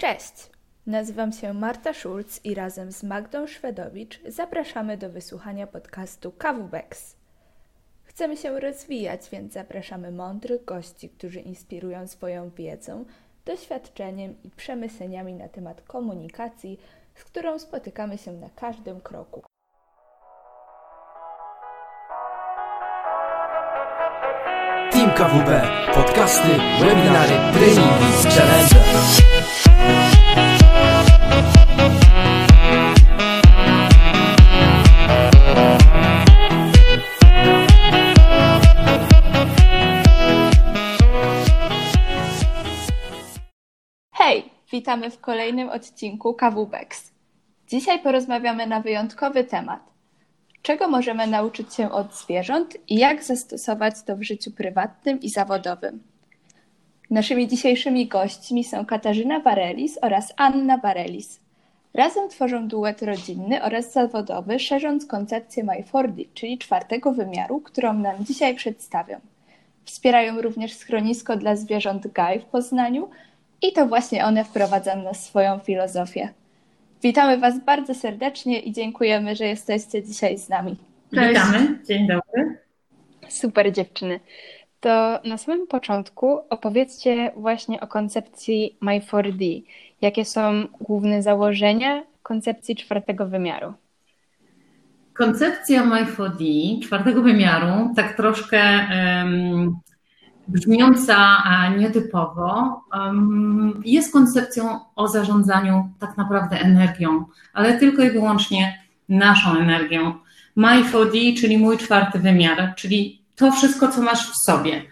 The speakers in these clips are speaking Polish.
Cześć! Nazywam się Marta Schulz i razem z Magdą Szwedowicz zapraszamy do wysłuchania podcastu KWBEX. Chcemy się rozwijać, więc zapraszamy mądrych gości, którzy inspirują swoją wiedzą, doświadczeniem i przemyśleniami na temat komunikacji, z którą spotykamy się na każdym kroku. Team KWB, podcasty, webinary, treningi, challenge. Witamy w kolejnym odcinku KWBEX. Dzisiaj porozmawiamy na wyjątkowy temat. Czego możemy nauczyć się od zwierząt i jak zastosować to w życiu prywatnym i zawodowym? Naszymi dzisiejszymi gośćmi są Katarzyna Warelis oraz Anna Warelis. Razem tworzą duet rodzinny oraz zawodowy, szerząc koncepcję My4D, czyli czwartego wymiaru, którą nam dzisiaj przedstawią. Wspierają również schronisko dla zwierząt Gaj w Poznaniu i to właśnie one wprowadzą nas w swoją filozofię. Witamy Was bardzo serdecznie i dziękujemy, że jesteście dzisiaj z nami. Cześć. Witamy, dzień dobry. Super dziewczyny. To na samym początku opowiedzcie właśnie o koncepcji My4D. Jakie są główne założenia koncepcji czwartego wymiaru? Koncepcja My4D, czwartego wymiaru, tak troszkę um, brzmiąca a nietypowo, jest koncepcją o zarządzaniu tak naprawdę energią, ale tylko i wyłącznie naszą energią. My4D, czyli mój czwarty wymiar, czyli to wszystko, co masz w sobie.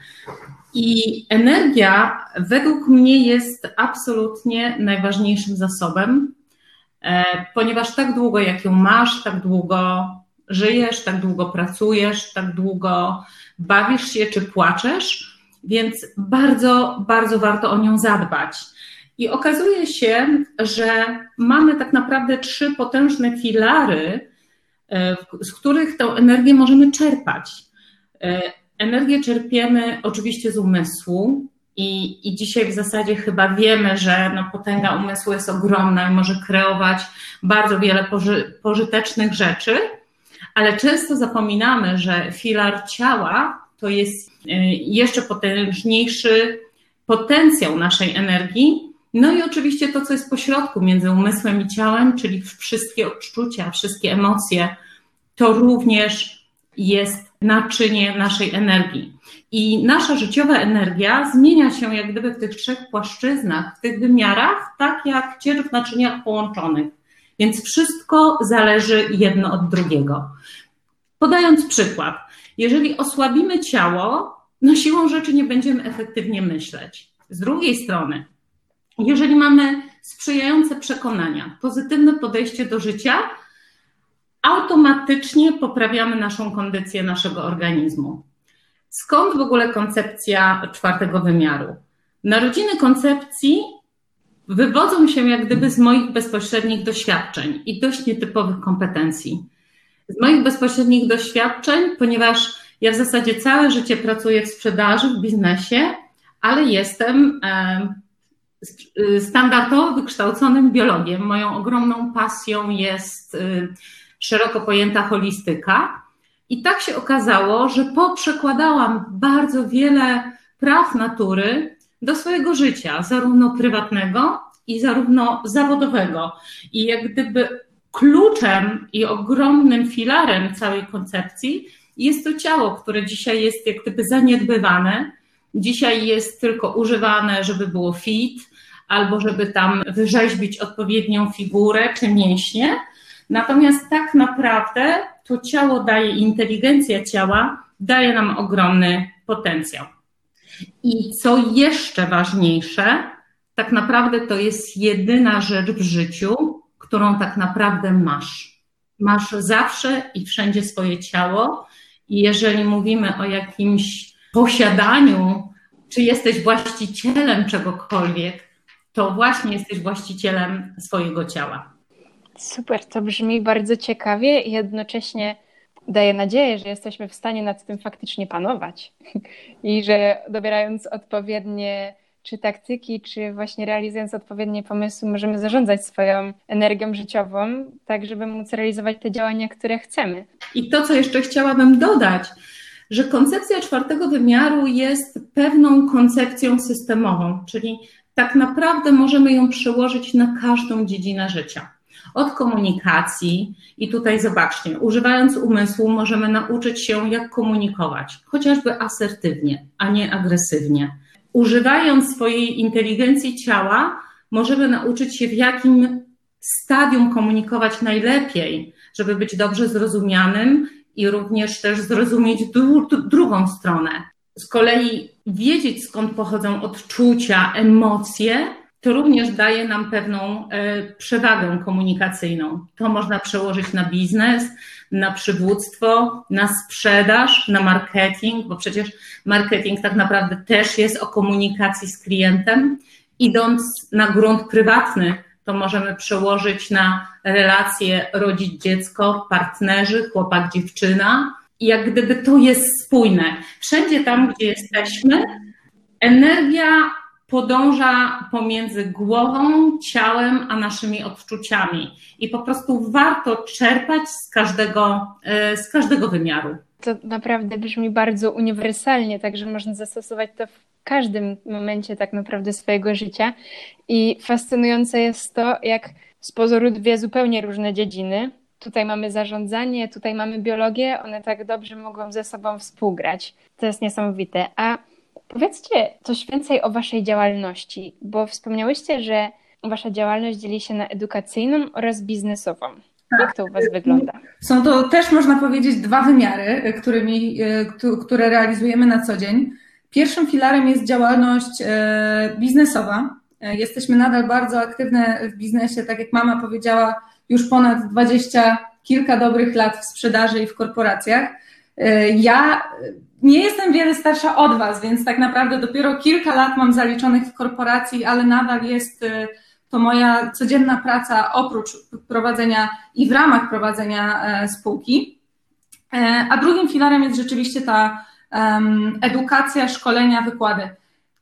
I energia według mnie jest absolutnie najważniejszym zasobem, e, ponieważ tak długo, jak ją masz, tak długo żyjesz, tak długo pracujesz, tak długo bawisz się czy płaczesz, więc bardzo, bardzo warto o nią zadbać. I okazuje się, że mamy tak naprawdę trzy potężne filary, e, z których tę energię możemy czerpać. E, Energię czerpiemy oczywiście z umysłu i, i dzisiaj w zasadzie chyba wiemy, że no, potęga umysłu jest ogromna i może kreować bardzo wiele poży, pożytecznych rzeczy, ale często zapominamy, że filar ciała to jest y, jeszcze potężniejszy potencjał naszej energii. No i oczywiście to, co jest pośrodku między umysłem i ciałem, czyli wszystkie odczucia, wszystkie emocje, to również jest naczynie naszej energii. I nasza życiowa energia zmienia się jak gdyby w tych trzech płaszczyznach, w tych wymiarach, tak jak ciecz w naczyniach połączonych. Więc wszystko zależy jedno od drugiego. Podając przykład, jeżeli osłabimy ciało, no siłą rzeczy nie będziemy efektywnie myśleć. Z drugiej strony, jeżeli mamy sprzyjające przekonania, pozytywne podejście do życia, automatycznie poprawiamy naszą kondycję naszego organizmu. Skąd w ogóle koncepcja czwartego wymiaru? Narodziny koncepcji wywodzą się jak gdyby z moich bezpośrednich doświadczeń i dość nietypowych kompetencji. Z moich bezpośrednich doświadczeń, ponieważ ja w zasadzie całe życie pracuję w sprzedaży, w biznesie, ale jestem standardowo wykształconym biologiem. Moją ogromną pasją jest szeroko pojęta holistyka. I tak się okazało, że poprzekładałam bardzo wiele praw natury do swojego życia, zarówno prywatnego i zarówno zawodowego. I jak gdyby kluczem i ogromnym filarem całej koncepcji jest to ciało, które dzisiaj jest jak gdyby zaniedbywane. Dzisiaj jest tylko używane, żeby było fit, albo żeby tam wyrzeźbić odpowiednią figurę czy mięśnie Natomiast tak naprawdę to ciało daje, inteligencja ciała daje nam ogromny potencjał. I co jeszcze ważniejsze, tak naprawdę to jest jedyna rzecz w życiu, którą tak naprawdę masz. Masz zawsze i wszędzie swoje ciało. I jeżeli mówimy o jakimś posiadaniu, czy jesteś właścicielem czegokolwiek, to właśnie jesteś właścicielem swojego ciała. Super, to brzmi bardzo ciekawie i jednocześnie daje nadzieję, że jesteśmy w stanie nad tym faktycznie panować i że dobierając odpowiednie czy taktyki, czy właśnie realizując odpowiednie pomysły, możemy zarządzać swoją energią życiową, tak żeby móc realizować te działania, które chcemy. I to, co jeszcze chciałabym dodać, że koncepcja czwartego wymiaru jest pewną koncepcją systemową, czyli tak naprawdę możemy ją przełożyć na każdą dziedzinę życia. Od komunikacji, i tutaj zobaczcie, używając umysłu, możemy nauczyć się, jak komunikować, chociażby asertywnie, a nie agresywnie. Używając swojej inteligencji ciała, możemy nauczyć się, w jakim stadium komunikować najlepiej, żeby być dobrze zrozumianym i również też zrozumieć drugą stronę. Z kolei wiedzieć, skąd pochodzą odczucia, emocje, to również daje nam pewną e, przewagę komunikacyjną. To można przełożyć na biznes, na przywództwo, na sprzedaż, na marketing, bo przecież marketing tak naprawdę też jest o komunikacji z klientem. Idąc na grunt prywatny, to możemy przełożyć na relacje rodzic dziecko, partnerzy, chłopak, dziewczyna. I jak gdyby to jest spójne. Wszędzie tam, gdzie jesteśmy, energia podąża pomiędzy głową, ciałem, a naszymi odczuciami. I po prostu warto czerpać z każdego, e, z każdego wymiaru. To naprawdę brzmi bardzo uniwersalnie, także można zastosować to w każdym momencie tak naprawdę swojego życia. I fascynujące jest to, jak z pozoru dwie zupełnie różne dziedziny. Tutaj mamy zarządzanie, tutaj mamy biologię, one tak dobrze mogą ze sobą współgrać. To jest niesamowite. A powiedzcie coś więcej o Waszej działalności, bo wspomniałyście, że Wasza działalność dzieli się na edukacyjną oraz biznesową. Tak. Jak to u Was wygląda? Są to też, można powiedzieć, dwa wymiary, którymi, które realizujemy na co dzień. Pierwszym filarem jest działalność e, biznesowa. Jesteśmy nadal bardzo aktywne w biznesie, tak jak mama powiedziała, już ponad dwadzieścia kilka dobrych lat w sprzedaży i w korporacjach. E, ja nie jestem wiele starsza od Was, więc tak naprawdę dopiero kilka lat mam zaliczonych w korporacji, ale nadal jest to moja codzienna praca oprócz prowadzenia i w ramach prowadzenia spółki. A drugim filarem jest rzeczywiście ta edukacja, szkolenia, wykłady.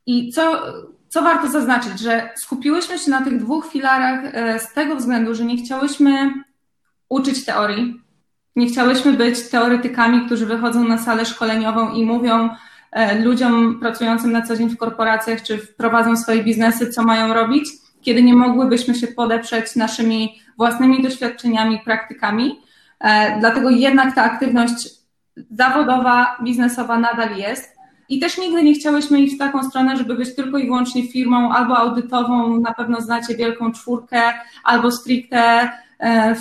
I co, co warto zaznaczyć, że skupiłyśmy się na tych dwóch filarach e, z tego względu, że nie chciałyśmy uczyć teorii, nie chciałyśmy być teoretykami, którzy wychodzą na salę szkoleniową i mówią e, ludziom pracującym na co dzień w korporacjach, czy prowadzą swoje biznesy, co mają robić, kiedy nie mogłybyśmy się podeprzeć naszymi własnymi doświadczeniami, praktykami. E, dlatego jednak ta aktywność zawodowa, biznesowa nadal jest. I też nigdy nie chciałyśmy iść w taką stronę, żeby być tylko i wyłącznie firmą albo audytową, na pewno znacie wielką czwórkę, albo stricte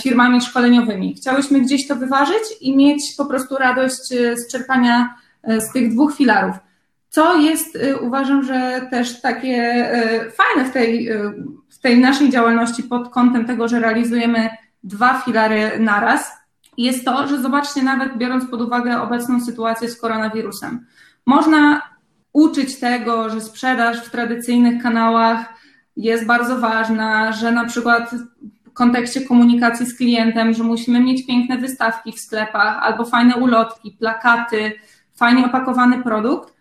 firmami szkoleniowymi. Chciałyśmy gdzieś to wyważyć i mieć po prostu radość e, z czerpania e, z tych dwóch filarów. Co jest, uważam, że też takie fajne w tej, w tej naszej działalności pod kątem tego, że realizujemy dwa filary naraz, jest to, że zobaczcie, nawet biorąc pod uwagę obecną sytuację z koronawirusem, można uczyć tego, że sprzedaż w tradycyjnych kanałach jest bardzo ważna, że na przykład kontekście komunikacji z klientem, że musimy mieć piękne wystawki w sklepach albo fajne ulotki, plakaty, fajnie opakowany produkt.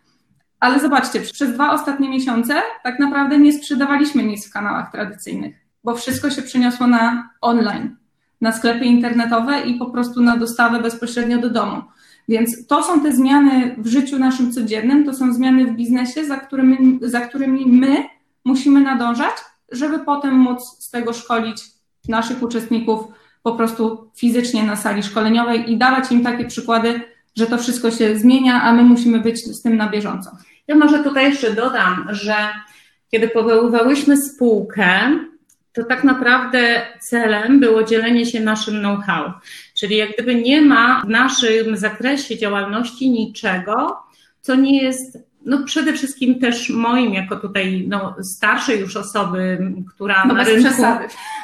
Ale zobaczcie, przez dwa ostatnie miesiące tak naprawdę nie sprzedawaliśmy nic w kanałach tradycyjnych, bo wszystko się przeniosło na online na sklepy internetowe i po prostu na dostawę bezpośrednio do domu. Więc to są te zmiany w życiu naszym codziennym, to są zmiany w biznesie, za którymi, za którymi my musimy nadążać, żeby potem móc z tego szkolić naszych uczestników po prostu fizycznie na sali szkoleniowej i dawać im takie przykłady, że to wszystko się zmienia, a my musimy być z tym na bieżąco. Ja może tutaj jeszcze dodam, że kiedy powoływałyśmy spółkę, to tak naprawdę celem było dzielenie się naszym know-how. Czyli jak gdyby nie ma w naszym zakresie działalności niczego, co nie jest no przede wszystkim też moim, jako tutaj no, starszej już osoby, która no na, rynku,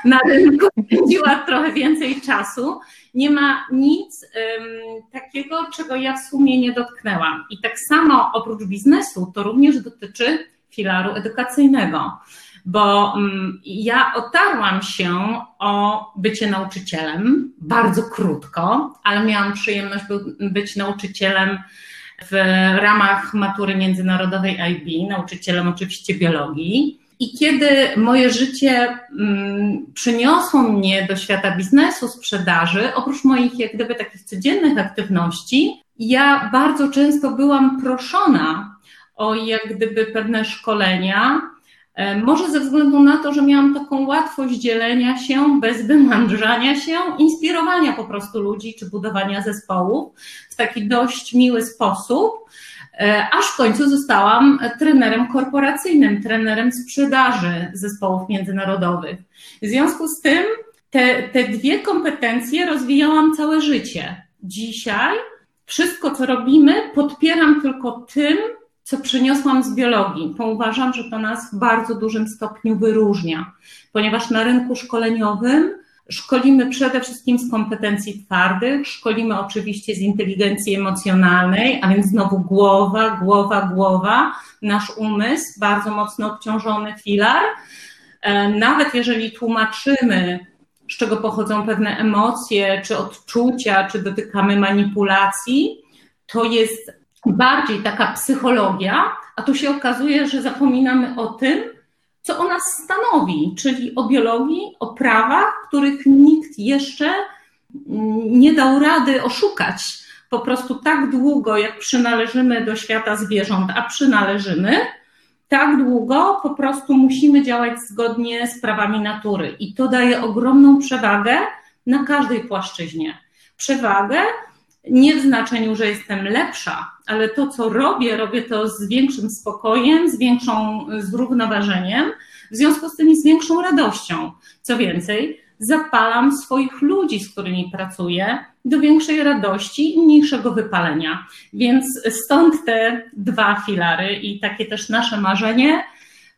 na rynku spędziła trochę więcej czasu, nie ma nic um, takiego, czego ja w sumie nie dotknęłam. I tak samo oprócz biznesu, to również dotyczy filaru edukacyjnego bo mm, ja otarłam się o bycie nauczycielem bardzo krótko, ale miałam przyjemność być nauczycielem w ramach matury międzynarodowej IB, nauczycielem oczywiście biologii. I kiedy moje życie mm, przyniosło mnie do świata biznesu, sprzedaży, oprócz moich jak gdyby takich codziennych aktywności, ja bardzo często byłam proszona o jak gdyby pewne szkolenia, może ze względu na to, że miałam taką łatwość dzielenia się bez wymądrzania się, inspirowania po prostu ludzi czy budowania zespołów w taki dość miły sposób. E, aż w końcu zostałam trenerem korporacyjnym, trenerem sprzedaży zespołów międzynarodowych. W związku z tym te, te dwie kompetencje rozwijałam całe życie. Dzisiaj wszystko, co robimy, podpieram tylko tym, co przyniosłam z biologii, bo uważam, że to nas w bardzo dużym stopniu wyróżnia, ponieważ na rynku szkoleniowym Szkolimy przede wszystkim z kompetencji twardych, szkolimy oczywiście z inteligencji emocjonalnej, a więc znowu głowa, głowa, głowa, nasz umysł, bardzo mocno obciążony filar. E, nawet jeżeli tłumaczymy, z czego pochodzą pewne emocje, czy odczucia, czy dotykamy manipulacji, to jest bardziej taka psychologia, a tu się okazuje, że zapominamy o tym, co o nas stanowi, czyli o biologii, o prawach, których nikt jeszcze nie dał rady oszukać. Po prostu tak długo, jak przynależymy do świata zwierząt, a przynależymy, tak długo po prostu musimy działać zgodnie z prawami natury. I to daje ogromną przewagę na każdej płaszczyźnie. Przewagę nie w znaczeniu, że jestem lepsza, ale to, co robię, robię to z większym spokojem, z większą zrównoważeniem, w związku z tym i z większą radością. Co więcej, zapalam swoich ludzi, z którymi pracuję, do większej radości i mniejszego wypalenia. Więc stąd te dwa filary i takie też nasze marzenie,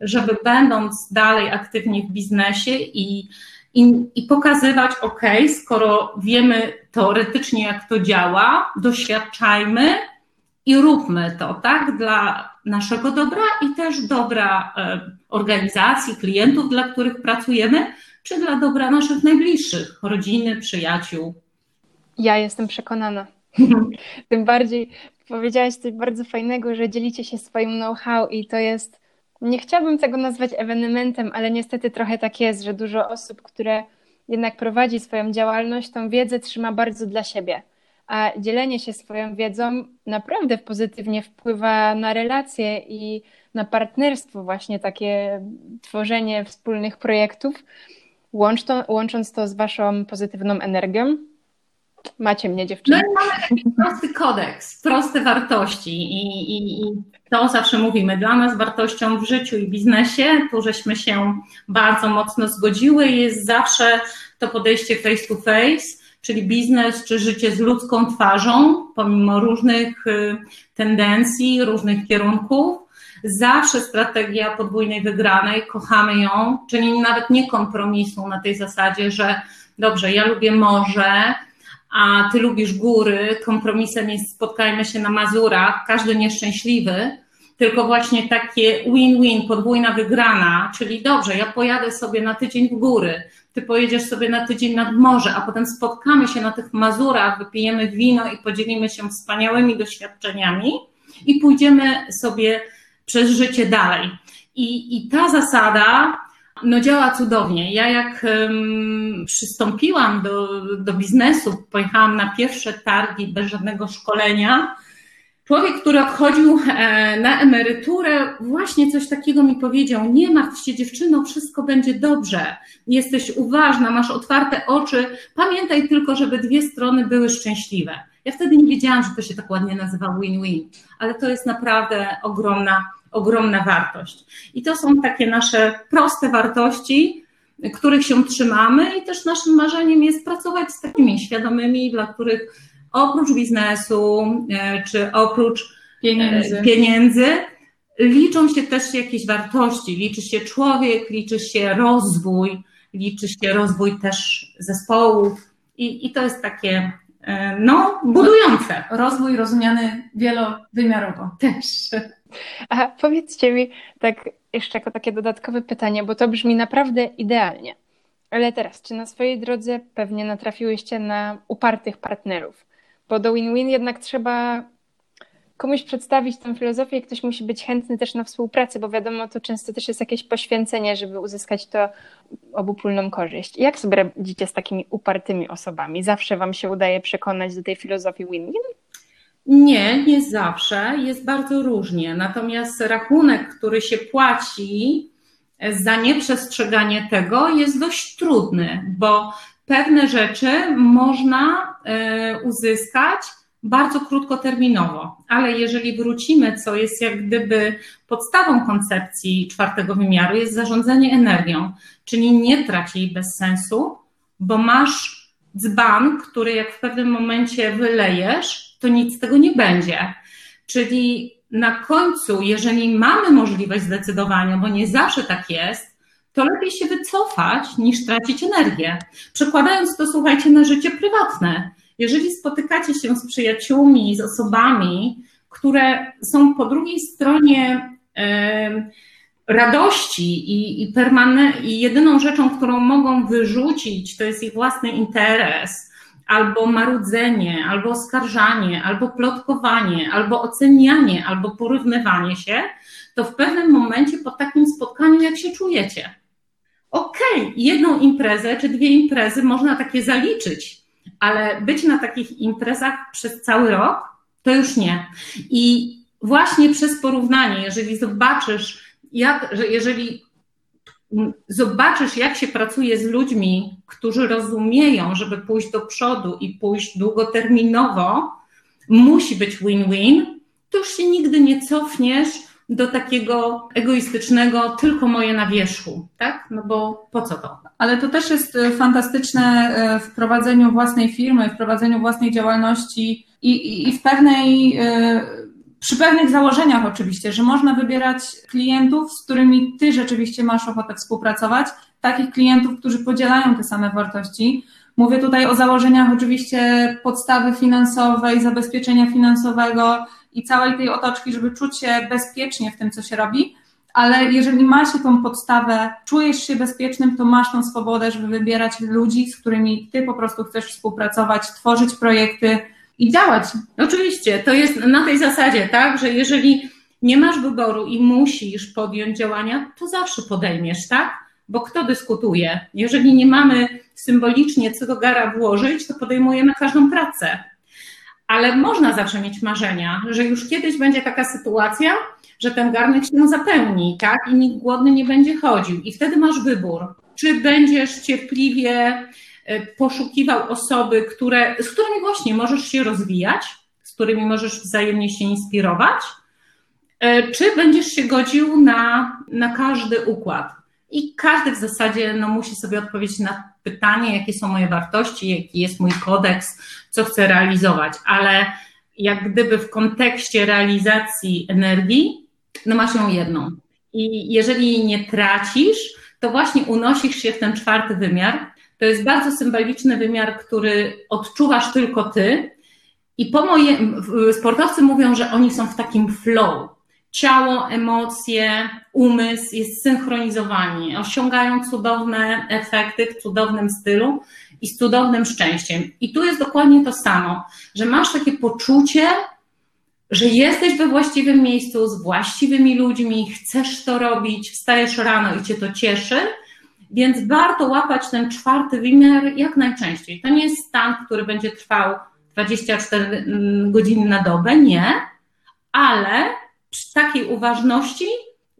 żeby będąc dalej aktywnie w biznesie i i, i pokazywać, ok, skoro wiemy teoretycznie, jak to działa, doświadczajmy i róbmy to, tak, dla naszego dobra i też dobra e, organizacji, klientów, dla których pracujemy, czy dla dobra naszych najbliższych, rodziny, przyjaciół. Ja jestem przekonana. Tym bardziej powiedziałaś coś bardzo fajnego, że dzielicie się swoim know-how i to jest nie chciałabym tego nazwać ewenementem, ale niestety trochę tak jest, że dużo osób, które jednak prowadzi swoją działalność, tą wiedzę trzyma bardzo dla siebie. A dzielenie się swoją wiedzą naprawdę pozytywnie wpływa na relacje i na partnerstwo, właśnie takie tworzenie wspólnych projektów, łącząc to z Waszą pozytywną energią. Macie mnie, dziewczyny. No i mamy taki prosty kodeks, proste wartości i, i, i to zawsze mówimy. Dla nas wartością w życiu i biznesie, tu żeśmy się bardzo mocno zgodziły, jest zawsze to podejście face to face, czyli biznes czy życie z ludzką twarzą, pomimo różnych y, tendencji, różnych kierunków. Zawsze strategia podwójnej wygranej, kochamy ją, czyli nawet nie kompromisu na tej zasadzie, że dobrze, ja lubię morze, a ty lubisz góry, kompromisem jest spotkajmy się na Mazurach, każdy nieszczęśliwy, tylko właśnie takie win-win, podwójna wygrana, czyli dobrze, ja pojadę sobie na tydzień w góry, ty pojedziesz sobie na tydzień nad morze, a potem spotkamy się na tych Mazurach, wypijemy wino i podzielimy się wspaniałymi doświadczeniami i pójdziemy sobie przez życie dalej. I, i ta zasada no działa cudownie. Ja jak um, przystąpiłam do, do biznesu, pojechałam na pierwsze targi bez żadnego szkolenia. Człowiek, który odchodził e, na emeryturę, właśnie coś takiego mi powiedział: Nie martw się, dziewczyno, wszystko będzie dobrze. Jesteś uważna, masz otwarte oczy. Pamiętaj tylko, żeby dwie strony były szczęśliwe. Ja wtedy nie wiedziałam, że to się tak ładnie nazywa win-win, ale to jest naprawdę ogromna ogromna wartość. I to są takie nasze proste wartości, których się trzymamy, i też naszym marzeniem jest pracować z takimi świadomymi, dla których oprócz biznesu e, czy oprócz e, pieniędzy, pieniędzy liczą się też jakieś wartości. Liczy się człowiek, liczy się rozwój, liczy się rozwój też zespołów. I, i to jest takie e, no, budujące. Rozwój rozumiany wielowymiarowo też. A powiedzcie mi tak jeszcze jako takie dodatkowe pytanie, bo to brzmi naprawdę idealnie. Ale teraz, czy na swojej drodze pewnie natrafiłyście na upartych partnerów? Bo do win-win jednak trzeba komuś przedstawić tę filozofię, ktoś musi być chętny też na współpracę, bo wiadomo, to często też jest jakieś poświęcenie, żeby uzyskać to obopólną korzyść. Jak sobie radzicie z takimi upartymi osobami? Zawsze wam się udaje przekonać do tej filozofii win-win? Nie, nie zawsze. Jest bardzo różnie. Natomiast rachunek, który się płaci za nieprzestrzeganie tego, jest dość trudny, bo pewne rzeczy można e, uzyskać bardzo krótkoterminowo, ale jeżeli wrócimy, co jest jak gdyby podstawą koncepcji czwartego wymiaru, jest zarządzanie energią, czyli nie trać jej bez sensu, bo masz dzban, który jak w pewnym momencie wylejesz, to nic z tego nie będzie. Czyli na końcu, jeżeli mamy możliwość zdecydowania, bo nie zawsze tak jest, to lepiej się wycofać niż tracić energię. Przekładając to, słuchajcie, na życie prywatne. Jeżeli spotykacie się z przyjaciółmi, z osobami, które są po drugiej stronie radości i, i, i jedyną rzeczą, którą mogą wyrzucić, to jest ich własny interes, albo marudzenie, albo oskarżanie, albo plotkowanie, albo ocenianie, albo porównywanie się, to w pewnym momencie po takim spotkaniu, jak się czujecie? Okej, okay, jedną imprezę czy dwie imprezy można takie zaliczyć, ale być na takich imprezach przez cały rok, to już nie. I właśnie przez porównanie, jeżeli zobaczysz, jak, że jeżeli zobaczysz, jak się pracuje z ludźmi, którzy rozumieją, żeby pójść do przodu i pójść długoterminowo, musi być win-win, to już się nigdy nie cofniesz do takiego egoistycznego, tylko moje na wierzchu, tak? No bo po co to? Ale to też jest e, fantastyczne e, w prowadzeniu własnej firmy, w prowadzeniu własnej działalności i, i, i w pewnej, e, przy pewnych założeniach oczywiście, że można wybierać klientów, z którymi ty rzeczywiście masz ochotę współpracować, takich klientów, którzy podzielają te same wartości. Mówię tutaj o założeniach oczywiście podstawy finansowej, zabezpieczenia finansowego, i całej tej otoczki, żeby czuć się bezpiecznie w tym, co się robi. Ale jeżeli masz tą podstawę, czujesz się bezpiecznym, to masz tą swobodę, żeby wybierać ludzi, z którymi ty po prostu chcesz współpracować, tworzyć projekty i działać. Oczywiście, to jest na tej zasadzie, tak, że jeżeli nie masz wyboru i musisz podjąć działania, to zawsze podejmiesz, tak? Bo kto dyskutuje? Jeżeli nie mamy symbolicznie co do gara włożyć, to podejmujemy każdą pracę ale można zawsze mieć marzenia, że już kiedyś będzie taka sytuacja, że ten garnek się zapełni, tak? I nikt głodny nie będzie chodził. I wtedy masz wybór. Czy będziesz cierpliwie poszukiwał osoby, które, z którymi właśnie możesz się rozwijać, z którymi możesz wzajemnie się inspirować, e, czy będziesz się godził na, na każdy układ. I każdy w zasadzie no, musi sobie odpowiedzieć na pytanie, jakie są moje wartości, jaki jest mój kodeks, co chcę realizować, ale jak gdyby w kontekście realizacji energii, no masz ją jedną. I jeżeli jej nie tracisz, to właśnie unosisz się w ten czwarty wymiar. To jest bardzo symboliczny wymiar, który odczuwasz tylko ty. I po moje, sportowcy mówią, że oni są w takim flow ciało, emocje, umysł jest synchronizowani, osiągają cudowne efekty w cudownym stylu i z cudownym szczęściem. I tu jest dokładnie to samo, że masz takie poczucie, że jesteś we właściwym miejscu z właściwymi ludźmi, chcesz to robić, wstajesz rano i cię to cieszy, więc warto łapać ten czwarty wymiar jak najczęściej. To nie jest stan, który będzie trwał 24 mm, godziny na dobę, nie, ale przy takiej uważności,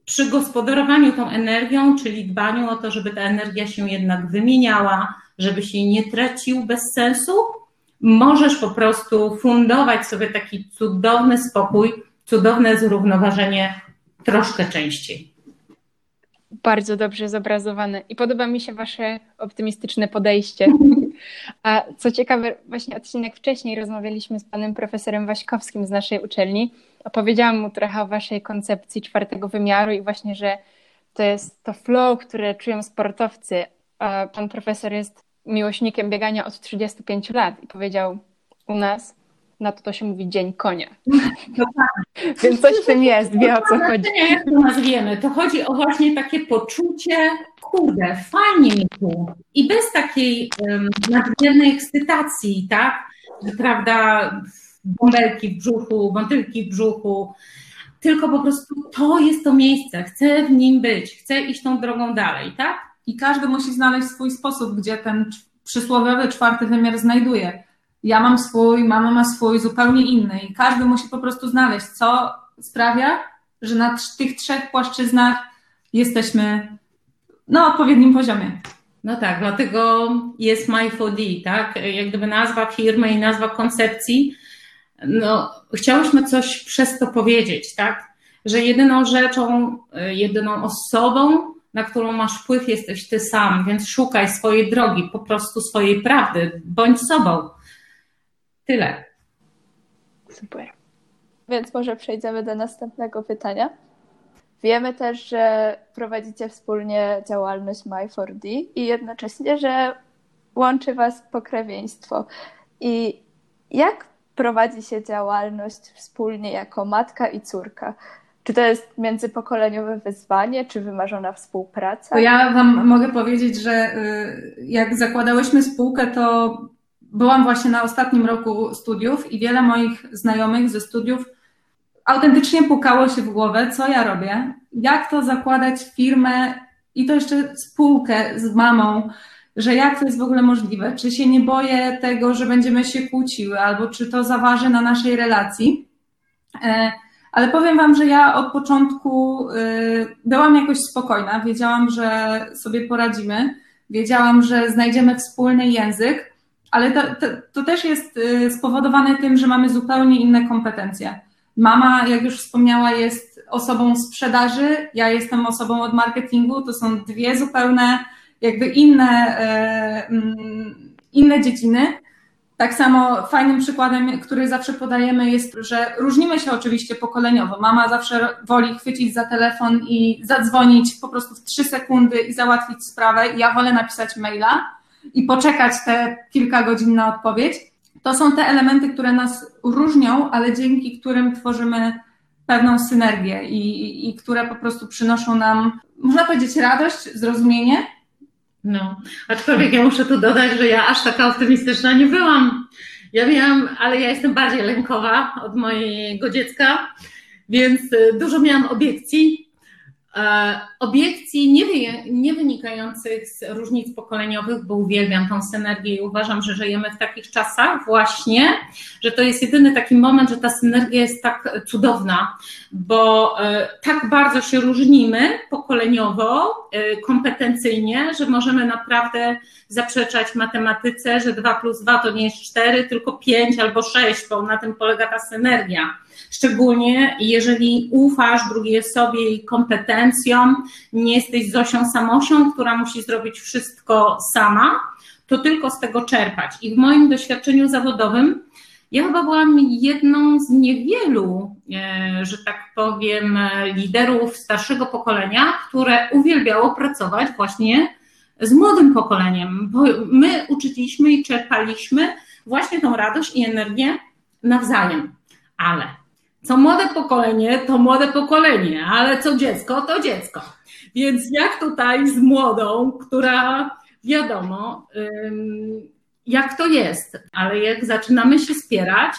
przy gospodarowaniu tą energią, czyli dbaniu o to, żeby ta energia się jednak wymieniała, żeby się nie tracił bez sensu, możesz po prostu fundować sobie taki cudowny spokój, cudowne zrównoważenie troszkę częściej. Bardzo dobrze zobrazowane i podoba mi się Wasze optymistyczne podejście. A co ciekawe, właśnie odcinek wcześniej rozmawialiśmy z panem profesorem Waśkowskim z naszej uczelni. Opowiedziałam mu trochę o Waszej koncepcji czwartego wymiaru i właśnie, że to jest to flow, które czują sportowcy. A pan profesor jest miłośnikiem biegania od 35 lat i powiedział u nas na to to się mówi dzień konia. No tak. Więc coś w tym jest, wie o co chodzi. Nie, jak to nazwiemy, to chodzi o właśnie takie poczucie, kurde, fajnie mi tu. I bez takiej um, nadmiernej ekscytacji, tak? Prawda, bąbelki w brzuchu, motylki w brzuchu, tylko po prostu to jest to miejsce, chcę w nim być, chcę iść tą drogą dalej, tak? I każdy musi znaleźć swój sposób, gdzie ten przysłowiowy czwarty wymiar znajduje. Ja mam swój, mama ma swój, zupełnie inny i każdy musi po prostu znaleźć, co sprawia, że na tych trzech płaszczyznach jesteśmy na odpowiednim poziomie. No tak, dlatego jest My4D, tak? Jak gdyby nazwa firmy i nazwa koncepcji. No, chciałyśmy coś przez to powiedzieć, tak? Że jedyną rzeczą, jedyną osobą, na którą masz wpływ, jesteś ty sam, więc szukaj swojej drogi, po prostu swojej prawdy, bądź sobą. Tyle. Super. Więc może przejdziemy do następnego pytania. Wiemy też, że prowadzicie wspólnie działalność My4D i jednocześnie, że łączy Was pokrewieństwo. I jak prowadzi się działalność wspólnie jako matka i córka? Czy to jest międzypokoleniowe wyzwanie, czy wymarzona współpraca? To ja Wam mogę powiedzieć, że y, jak zakładałyśmy spółkę, to byłam właśnie na ostatnim roku studiów i wiele moich znajomych ze studiów autentycznie pukało się w głowę, co ja robię, jak to zakładać firmę i to jeszcze spółkę z mamą, że jak to jest w ogóle możliwe, czy się nie boję tego, że będziemy się kłóciły, albo czy to zaważy na naszej relacji. E, ale powiem Wam, że ja od początku y, byłam jakoś spokojna, wiedziałam, że sobie poradzimy, wiedziałam, że znajdziemy wspólny język, ale to, to, to też jest y, spowodowane tym, że mamy zupełnie inne kompetencje. Mama, jak już wspomniała, jest osobą sprzedaży, ja jestem osobą od marketingu, to są dwie zupełne, jakby inne, e, mm, inne dziedziny. Tak samo fajnym przykładem, który zawsze podajemy, jest, że różnimy się oczywiście pokoleniowo. Mama zawsze woli chwycić za telefon i zadzwonić po prostu w trzy sekundy i załatwić sprawę. Ja wolę napisać maila i poczekać te kilka godzin na odpowiedź. To są te elementy, które nas różnią, ale dzięki którym tworzymy pewną synergię i, i które po prostu przynoszą nam, można powiedzieć, radość, zrozumienie. No, aczkolwiek ja muszę tu dodać, że ja aż taka optymistyczna nie byłam. Ja wiem, ale ja jestem bardziej lękowa od mojego dziecka, więc y, dużo miałam obiekcji, obiekcji nie, nie, wynikających z różnic pokoleniowych, bo uwielbiam tą synergię i uważam, że żyjemy w takich czasach właśnie, że to jest jedyny taki moment, że ta synergia jest tak cudowna, bo e, tak bardzo się różnimy pokoleniowo, e, kompetencyjnie, że możemy naprawdę zaprzeczać matematyce, że 2 plus 2 to nie jest 4, tylko 5 albo 6, bo na tym polega ta synergia. Szczególnie jeżeli ufasz drugiej osobie i kompetencjom, nie jesteś Zosią Samosią, która musi zrobić wszystko sama, to tylko z tego czerpać. I w moim doświadczeniu zawodowym ja chyba byłam jedną z niewielu, e, że tak powiem, liderów starszego pokolenia, które uwielbiało pracować właśnie z młodym pokoleniem, bo my uczyliśmy i czerpaliśmy właśnie tą radość i energię nawzajem. Ale co młode pokolenie, to młode pokolenie, ale co dziecko, to dziecko. Więc jak tutaj z młodą, która wiadomo, jak to jest, ale jak zaczynamy się spierać,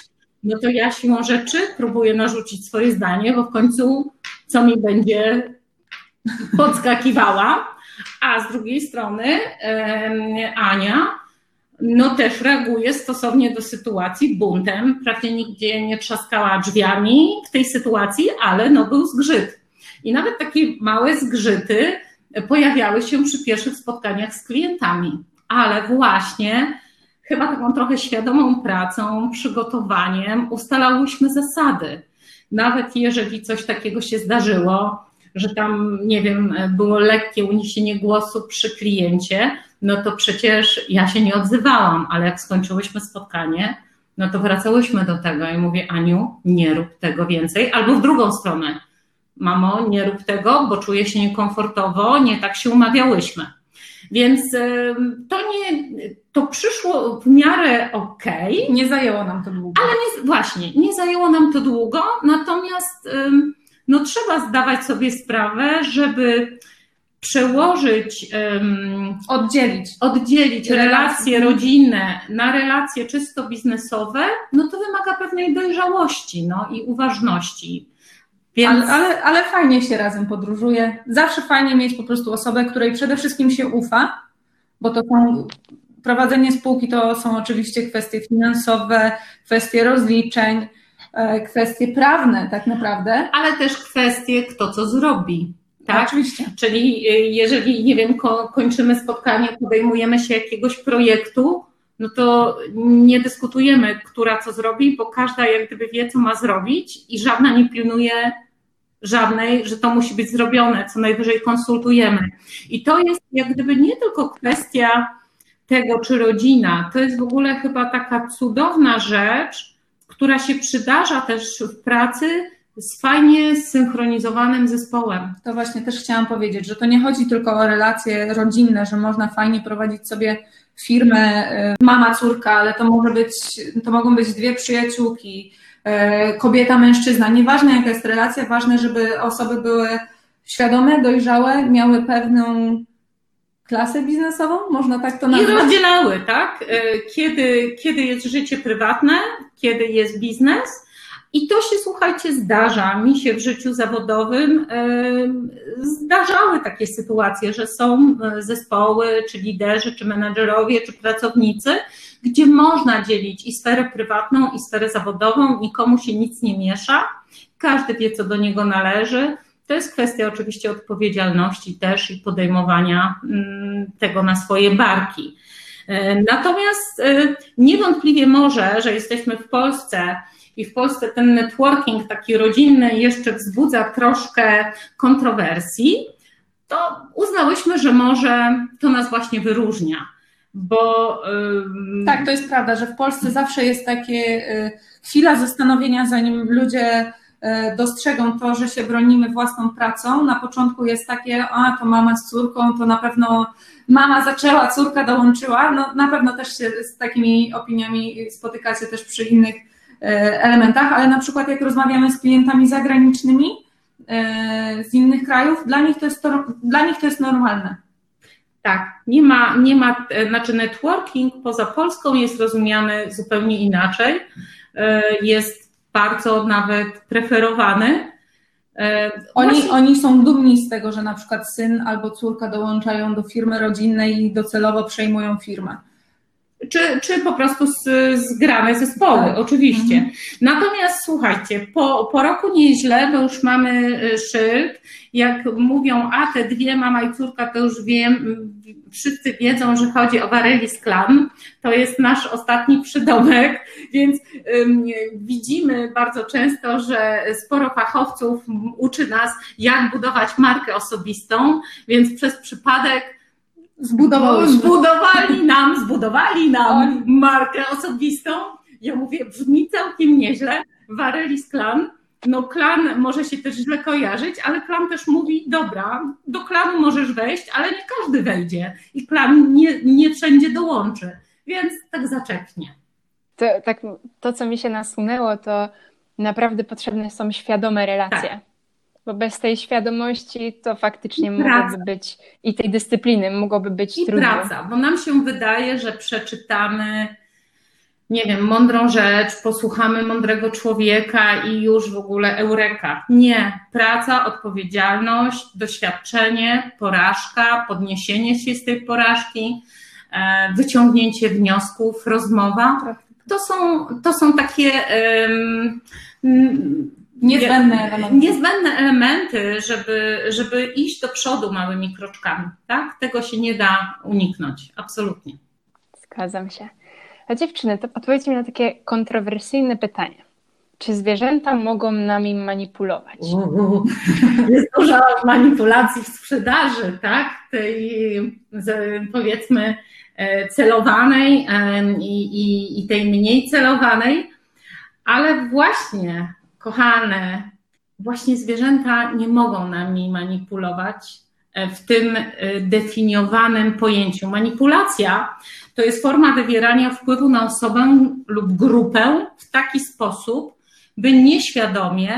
no to ja siłą rzeczy próbuję narzucić swoje zdanie, bo w końcu co mi będzie podskakiwała, a z drugiej strony Ania no też reaguje stosownie do sytuacji buntem. Prawie nigdzie nie trzaskała drzwiami w tej sytuacji, ale no był zgrzyt. I nawet takie małe zgrzyty pojawiały się przy pierwszych spotkaniach z klientami. Ale właśnie chyba taką trochę świadomą pracą, przygotowaniem ustalałyśmy zasady. Nawet jeżeli coś takiego się zdarzyło, że tam, nie wiem, było lekkie uniesienie głosu przy kliencie, no to przecież ja się nie odzywałam, ale jak skończyłyśmy spotkanie, no to wracałyśmy do tego i mówię, Aniu, nie rób tego więcej, albo w drugą stronę. Mamo, nie rób tego, bo czuję się niekomfortowo, nie tak się umawiałyśmy. Więc to nie, to przyszło w miarę okej. Okay, nie zajęło nam to długo. Ale nie, właśnie, nie zajęło nam to długo, natomiast no trzeba zdawać sobie sprawę, żeby przełożyć, oddzielić, oddzielić relacje rodzinne na relacje czysto biznesowe, no to wymaga pewnej dojrzałości no, i uważności. Więc... Ale, ale, ale fajnie się razem podróżuje. Zawsze fajnie mieć po prostu osobę, której przede wszystkim się ufa, bo to są prowadzenie spółki to są oczywiście kwestie finansowe, kwestie rozliczeń, e, kwestie prawne tak naprawdę. Ale też kwestie, kto co zrobi. Tak, oczywiście. Czyli y, jeżeli, nie wiem, kończymy spotkanie, podejmujemy się jakiegoś projektu, no to nie dyskutujemy, która co zrobi, bo każda jak gdyby wie, co ma zrobić i żadna nie pilnuje żadnej, że to musi być zrobione, co najwyżej konsultujemy. I to jest jak gdyby nie tylko kwestia tego, czy rodzina, to jest w ogóle chyba taka cudowna rzecz, która się przydarza też w pracy z fajnie zsynchronizowanym zespołem. To właśnie też chciałam powiedzieć, że to nie chodzi tylko o relacje rodzinne, że można fajnie prowadzić sobie firmę y, mama, córka, ale to może być, to mogą być dwie przyjaciółki, y, kobieta, mężczyzna. Nieważne jaka jest relacja, ważne, żeby osoby były świadome, dojrzałe, miały pewną klasę biznesową, można tak to nazwać? I rozdzielały, tak? Y, kiedy, kiedy jest życie prywatne, kiedy jest biznes, i to się, słuchajcie, zdarza. Mi się w życiu zawodowym zdarzały takie sytuacje, że są e, zespoły, czy liderzy, czy menedżerowie, czy pracownicy, gdzie można dzielić i sferę prywatną, i sferę zawodową, nikomu się nic nie miesza, każdy wie, co do niego należy. To jest kwestia oczywiście odpowiedzialności też i podejmowania mm, tego na swoje barki. E, natomiast e, niewątpliwie może, że jesteśmy w Polsce, i w Polsce ten networking taki rodzinny jeszcze wzbudza troszkę kontrowersji, to uznałyśmy, że może to nas właśnie wyróżnia. Bo. Tak, to jest prawda, że w Polsce zawsze jest takie y, chwila zastanowienia, zanim ludzie y, dostrzegą to, że się bronimy własną pracą. Na początku jest takie, a to mama z córką, to na pewno mama zaczęła, córka dołączyła. No, na pewno też się z takimi opiniami spotykacie też przy innych elementach, ale na przykład jak rozmawiamy z klientami zagranicznymi e, z innych krajów, dla nich to jest, to, dla nich to jest normalne. Tak, nie ma, nie ma, e, znaczy networking poza Polską jest rozumiany zupełnie inaczej, jest bardzo nawet preferowany. Oni, oni są dumni z tego, że na przykład syn albo córka dołączają do firmy rodzinnej i docelowo przejmują firmę czy, czy po prostu z, zgrane zespoły, tak. oczywiście. Mhm. Natomiast słuchajcie, po, po roku nieźle, bo już mamy y, szyld, jak mówią, a te dwie, mama i córka, to już wiem, wszyscy wiedzą, że chodzi o Varelis Clan, to jest nasz ostatni przydomek, więc ym, widzimy bardzo często, że sporo fachowców uczy nas, jak budować markę osobistą, więc przez przypadek Zbudowali. Zbudowali nam, zbudowali nam markę osobistą. Ja mówię, brzmi całkiem nieźle. Varelis Klan. No klan może się też źle kojarzyć, ale klan też mówi, dobra, do klanu możesz wejść, ale nie każdy wejdzie i klan nie, nie wszędzie dołączy, więc tak zaczepnie. To, tak, to, co mi się nasunęło, to naprawdę potrzebne są świadome relacje. Tak. Bo bez tej świadomości to faktycznie mogłoby być i tej dyscypliny mogłoby być I trudno. praca, bo nam się wydaje, że przeczytamy, nie wiem, mądrą rzecz, posłuchamy mądrego człowieka i już w ogóle eureka. Nie. Praca, odpowiedzialność, doświadczenie, porażka, podniesienie się z tej porażki, e, wyciągnięcie wniosków, rozmowa. To są, to są takie um, Niezbędne elementy. Niezbędne elementy, żeby, żeby iść do przodu małymi kroczkami. Tak? Tego się nie da uniknąć. Absolutnie. Zgadzam się. A dziewczyny, to odpowiedzcie mi na takie kontrowersyjne pytanie. Czy zwierzęta mogą nami manipulować? Jest dużo manipulacji w sprzedaży, tak? Tej powiedzmy e, celowanej i, i, i tej mniej celowanej, ale właśnie kochane, właśnie zwierzęta nie mogą nami manipulować e, w tym e, definiowanym pojęciu. Manipulacja to jest forma wywierania wpływu na osobę lub grupę w taki sposób, by nieświadomie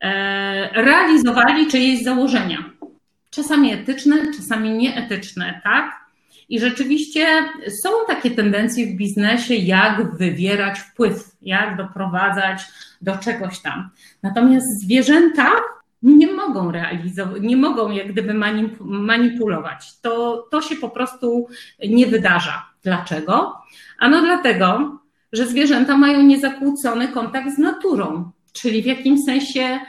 e, realizowali czyjeś założenia. czasami etyczne, czasami nieetyczne, tak? I rzeczywiście są takie tendencje w biznesie, jak wywierać wpływ, jak doprowadzać do czegoś tam. Natomiast zwierzęta nie mogą realizować, nie mogą jak gdyby manipulować. To, to się po prostu nie wydarza. Dlaczego? Ano dlatego, że zwierzęta mają niezakłócony kontakt z naturą, czyli w jakimś sensie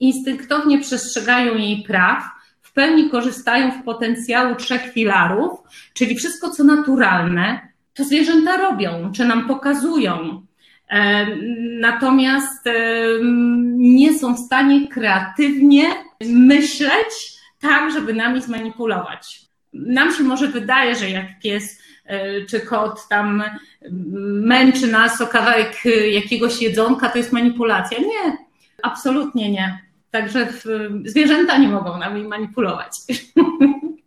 instynktownie przestrzegają jej praw, w pełni korzystają w potencjału trzech filarów, czyli wszystko, co naturalne, to zwierzęta robią, czy nam pokazują. Natomiast nie są w stanie kreatywnie myśleć tak, żeby nami zmanipulować. Nam się może wydaje, że jak pies e, czy kot tam męczy nas o kawałek jakiegoś jedzonka, to jest manipulacja. Nie, absolutnie nie. Także zwierzęta nie mogą nami manipulować.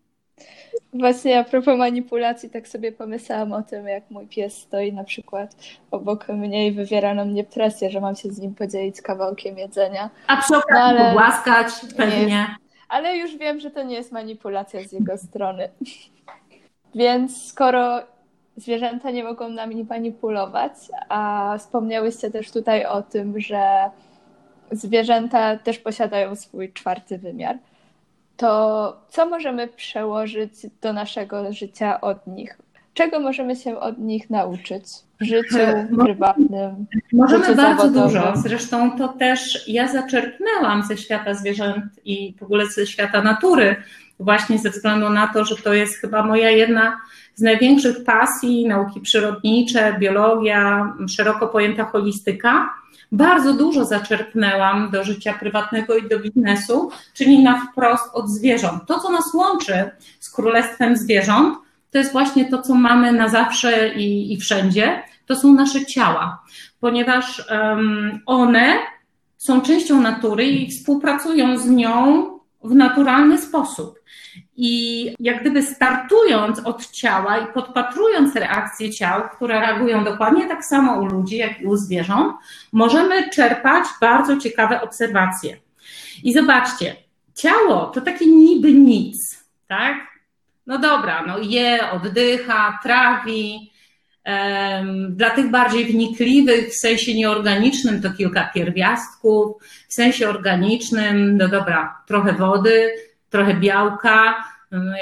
Właśnie a propos manipulacji, tak sobie pomyślałam o tym, jak mój pies stoi na przykład obok mnie i wywiera na mnie presję, że mam się z nim podzielić kawałkiem jedzenia. A przy okazji no, ale... pogłaskać pewnie. Ale już wiem, że to nie jest manipulacja z jego strony. Więc skoro zwierzęta nie mogą nami manipulować, a wspomniałyście też tutaj o tym, że zwierzęta też posiadają swój czwarty wymiar, to co możemy przełożyć do naszego życia od nich? Czego możemy się od nich nauczyć w życiu prywatnym? Możemy życiu bardzo zawodowym? dużo. Zresztą to też ja zaczerpnęłam ze świata zwierząt i w ogóle ze świata natury, właśnie ze względu na to, że to jest chyba moja jedna z największych pasji, nauki przyrodnicze, biologia, szeroko pojęta holistyka bardzo dużo zaczerpnęłam do życia prywatnego i do biznesu, czyli na wprost od zwierząt. To, co nas łączy z królestwem zwierząt, to jest właśnie to, co mamy na zawsze i, i wszędzie, to są nasze ciała, ponieważ um, one są częścią natury i współpracują z nią w naturalny sposób. I jak gdyby startując od ciała i podpatrując reakcje ciał, które reagują dokładnie tak samo u ludzi, jak i u zwierząt, możemy czerpać bardzo ciekawe obserwacje. I zobaczcie, ciało to takie niby nic, tak? No dobra, no je, oddycha, trawi. Dla tych bardziej wnikliwych, w sensie nieorganicznym, to kilka pierwiastków, w sensie organicznym, no dobra, trochę wody, trochę białka,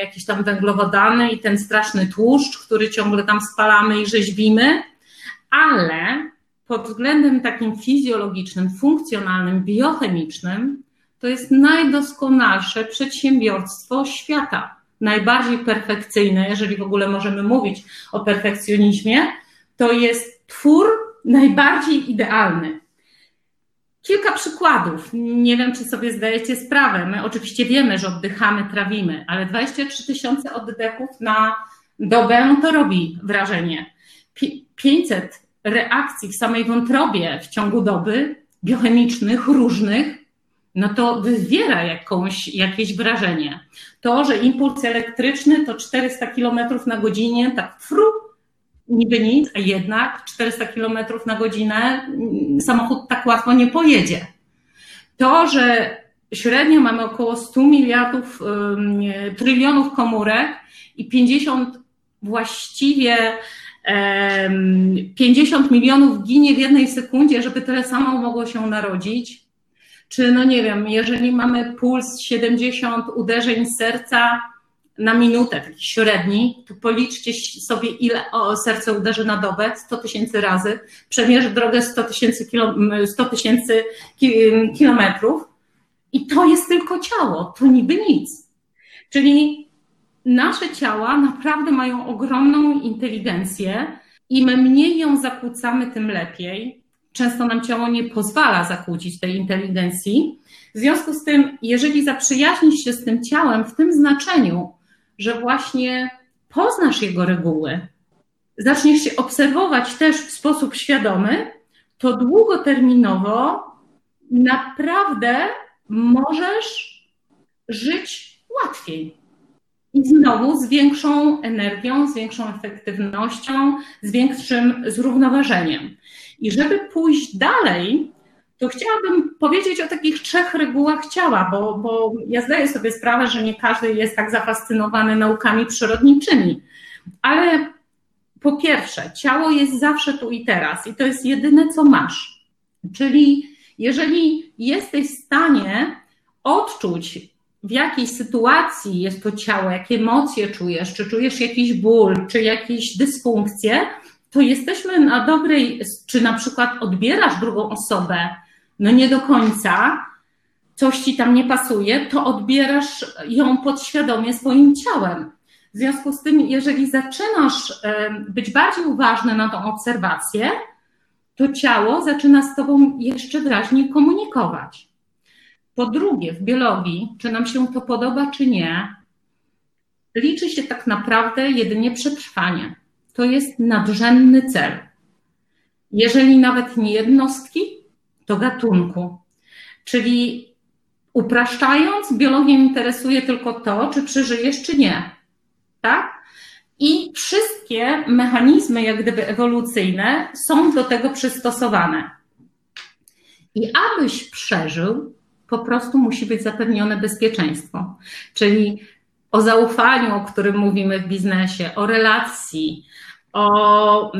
jakieś tam węglowodany i ten straszny tłuszcz, który ciągle tam spalamy i rzeźbimy, ale pod względem takim fizjologicznym, funkcjonalnym, biochemicznym, to jest najdoskonalsze przedsiębiorstwo świata. Najbardziej perfekcyjne, jeżeli w ogóle możemy mówić o perfekcjonizmie, to jest twór najbardziej idealny. Kilka przykładów. Nie wiem, czy sobie zdajecie sprawę. My oczywiście wiemy, że oddychamy, trawimy, ale 23 tysiące oddechów na dobę to robi wrażenie. 500 reakcji w samej wątrobie w ciągu doby, biochemicznych, różnych, no to wywiera jakąś, jakieś wrażenie. To, że impuls elektryczny to 400 km na godzinę, tak fru, niby nic, a jednak 400 km na godzinę mm, samochód tak łatwo nie pojedzie. To, że średnio mamy około 100 miliardów, trylionów komórek i 50 właściwie 50 milionów ginie w jednej sekundzie, żeby tyle samo mogło się narodzić. Czy, no nie wiem, jeżeli mamy puls 70 uderzeń serca na minutę, taki średni, to policzcie sobie, ile serce uderzy na dobę, 100 tysięcy razy, przemierzy drogę 100 tysięcy kilo, 100 tysięcy kilometrów i to jest tylko ciało, to niby nic. Czyli nasze ciała naprawdę mają ogromną inteligencję. Im mniej ją zakłócamy, tym lepiej. Często nam ciało nie pozwala zakłócić tej inteligencji. W związku z tym, jeżeli zaprzyjaźnisz się z tym ciałem w tym znaczeniu, że właśnie poznasz jego reguły, zaczniesz się obserwować też w sposób świadomy, to długoterminowo naprawdę możesz żyć łatwiej. I znowu z większą energią, z większą efektywnością, z większym zrównoważeniem. I żeby pójść dalej, to chciałabym powiedzieć o takich trzech regułach ciała, bo, bo ja zdaję sobie sprawę, że nie każdy jest tak zafascynowany naukami przyrodniczymi. Ale po pierwsze, ciało jest zawsze tu i teraz i to jest jedyne, co masz. Czyli jeżeli jesteś w stanie odczuć, w jakiej sytuacji jest to ciało, jakie emocje czujesz, czy czujesz jakiś ból, czy jakieś dysfunkcje, to jesteśmy na dobrej, czy na przykład odbierasz drugą osobę, no nie do końca, coś ci tam nie pasuje, to odbierasz ją podświadomie swoim ciałem. W związku z tym, jeżeli zaczynasz być bardziej uważny na tą obserwację, to ciało zaczyna z tobą jeszcze wyraźniej komunikować. Po drugie, w biologii, czy nam się to podoba, czy nie, liczy się tak naprawdę jedynie przetrwanie. To jest nadrzędny cel. Jeżeli nawet nie jednostki, to gatunku. Czyli upraszczając, biologię interesuje tylko to, czy przeżyjesz, czy nie. Tak? I wszystkie mechanizmy, jak gdyby ewolucyjne, są do tego przystosowane. I abyś przeżył, po prostu musi być zapewnione bezpieczeństwo. Czyli o zaufaniu, o którym mówimy w biznesie, o relacji, o,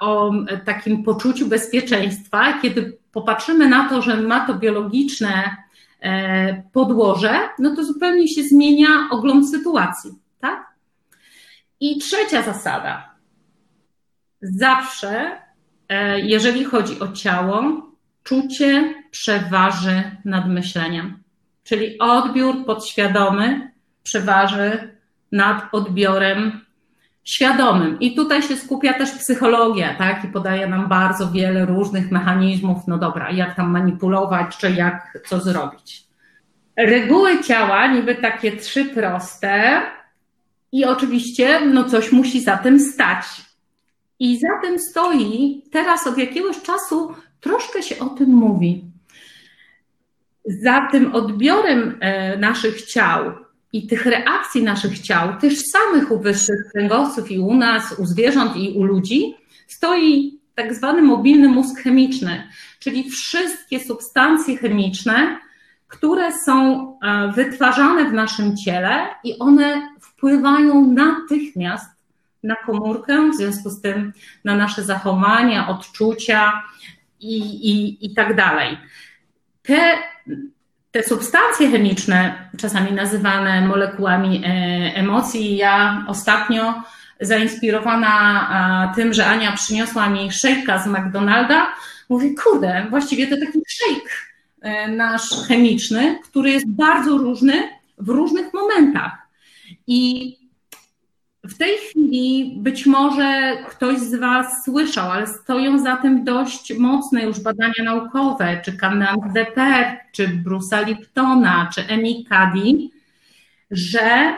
o takim poczuciu bezpieczeństwa, kiedy popatrzymy na to, że ma to biologiczne e, podłoże, no to zupełnie się zmienia ogląd sytuacji, tak? I trzecia zasada. Zawsze, e, jeżeli chodzi o ciało, czucie przeważy nad myśleniem. Czyli odbiór podświadomy przeważy nad odbiorem świadomym. I tutaj się skupia też psychologia, tak? I podaje nam bardzo wiele różnych mechanizmów, no dobra, jak tam manipulować, czy jak co zrobić. Reguły ciała, niby takie trzy proste, i oczywiście, no coś musi za tym stać. I za tym stoi, teraz od jakiegoś czasu troszkę się o tym mówi. Za tym odbiorem e, naszych ciał i tych reakcji naszych ciał, też samych u wyższych kręgowców i u nas, u zwierząt i u ludzi, stoi tak zwany mobilny mózg chemiczny, czyli wszystkie substancje chemiczne, które są e, wytwarzane w naszym ciele i one wpływają natychmiast na komórkę, w związku z tym na nasze zachowania, odczucia i, i, i tak dalej. Te te substancje chemiczne, czasami nazywane molekułami e, emocji, ja ostatnio zainspirowana tym, że Ania przyniosła mi szejka z McDonalda, mówię, kurde, właściwie to taki szejk e, nasz chemiczny, który jest bardzo różny w różnych momentach. I w tej chwili być może ktoś z Was słyszał, ale stoją za tym dość mocne już badania naukowe, czy Canaan Deper, czy Bruce'a Liptona, czy Emi Cady, że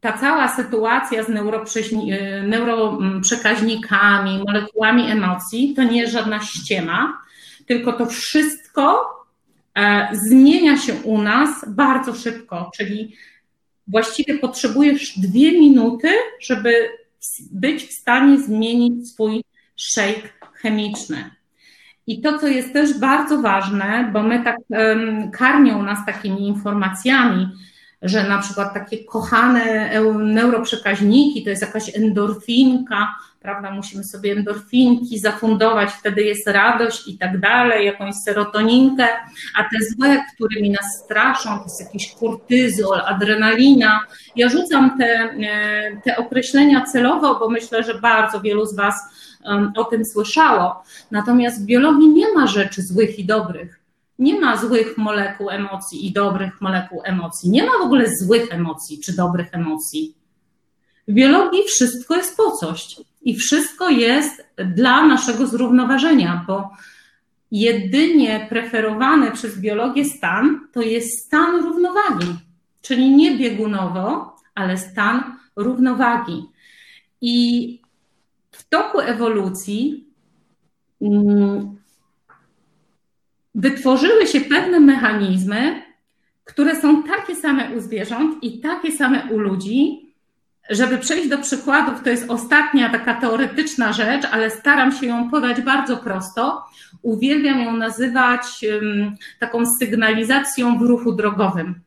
ta cała sytuacja z neuroprzekaźnikami, molekułami emocji to nie jest żadna ściema, tylko to wszystko e, zmienia się u nas bardzo szybko, czyli właściwie potrzebujesz dwie minuty, żeby być w stanie zmienić swój shake chemiczny. I to, co jest też bardzo ważne, bo my tak um, karmią nas takimi informacjami, że na przykład takie kochane neuroprzekaźniki to jest jakaś endorfinka, prawda, musimy sobie endorfinki zafundować, wtedy jest radość i tak dalej, jakąś serotoninkę, a te złe, którymi nas straszą, to jest jakiś kortyzol, adrenalina. Ja rzucam te, e, te określenia celowo, bo myślę, że bardzo wielu z Was o tym słyszało. Natomiast w biologii nie ma rzeczy złych i dobrych. Nie ma złych molekuł emocji i dobrych molekuł emocji. Nie ma w ogóle złych emocji czy dobrych emocji. W biologii wszystko jest po coś i wszystko jest dla naszego zrównoważenia, bo jedynie preferowany przez biologię stan to jest stan równowagi, czyli nie biegunowo, ale stan równowagi. I w toku ewolucji mm, wytworzyły się pewne mechanizmy, które są takie same u zwierząt i takie same u ludzi, żeby przejść do przykładów, to jest ostatnia taka teoretyczna rzecz, ale staram się ją podać bardzo prosto. Uwielbiam ją nazywać um, taką sygnalizacją w ruchu drogowym.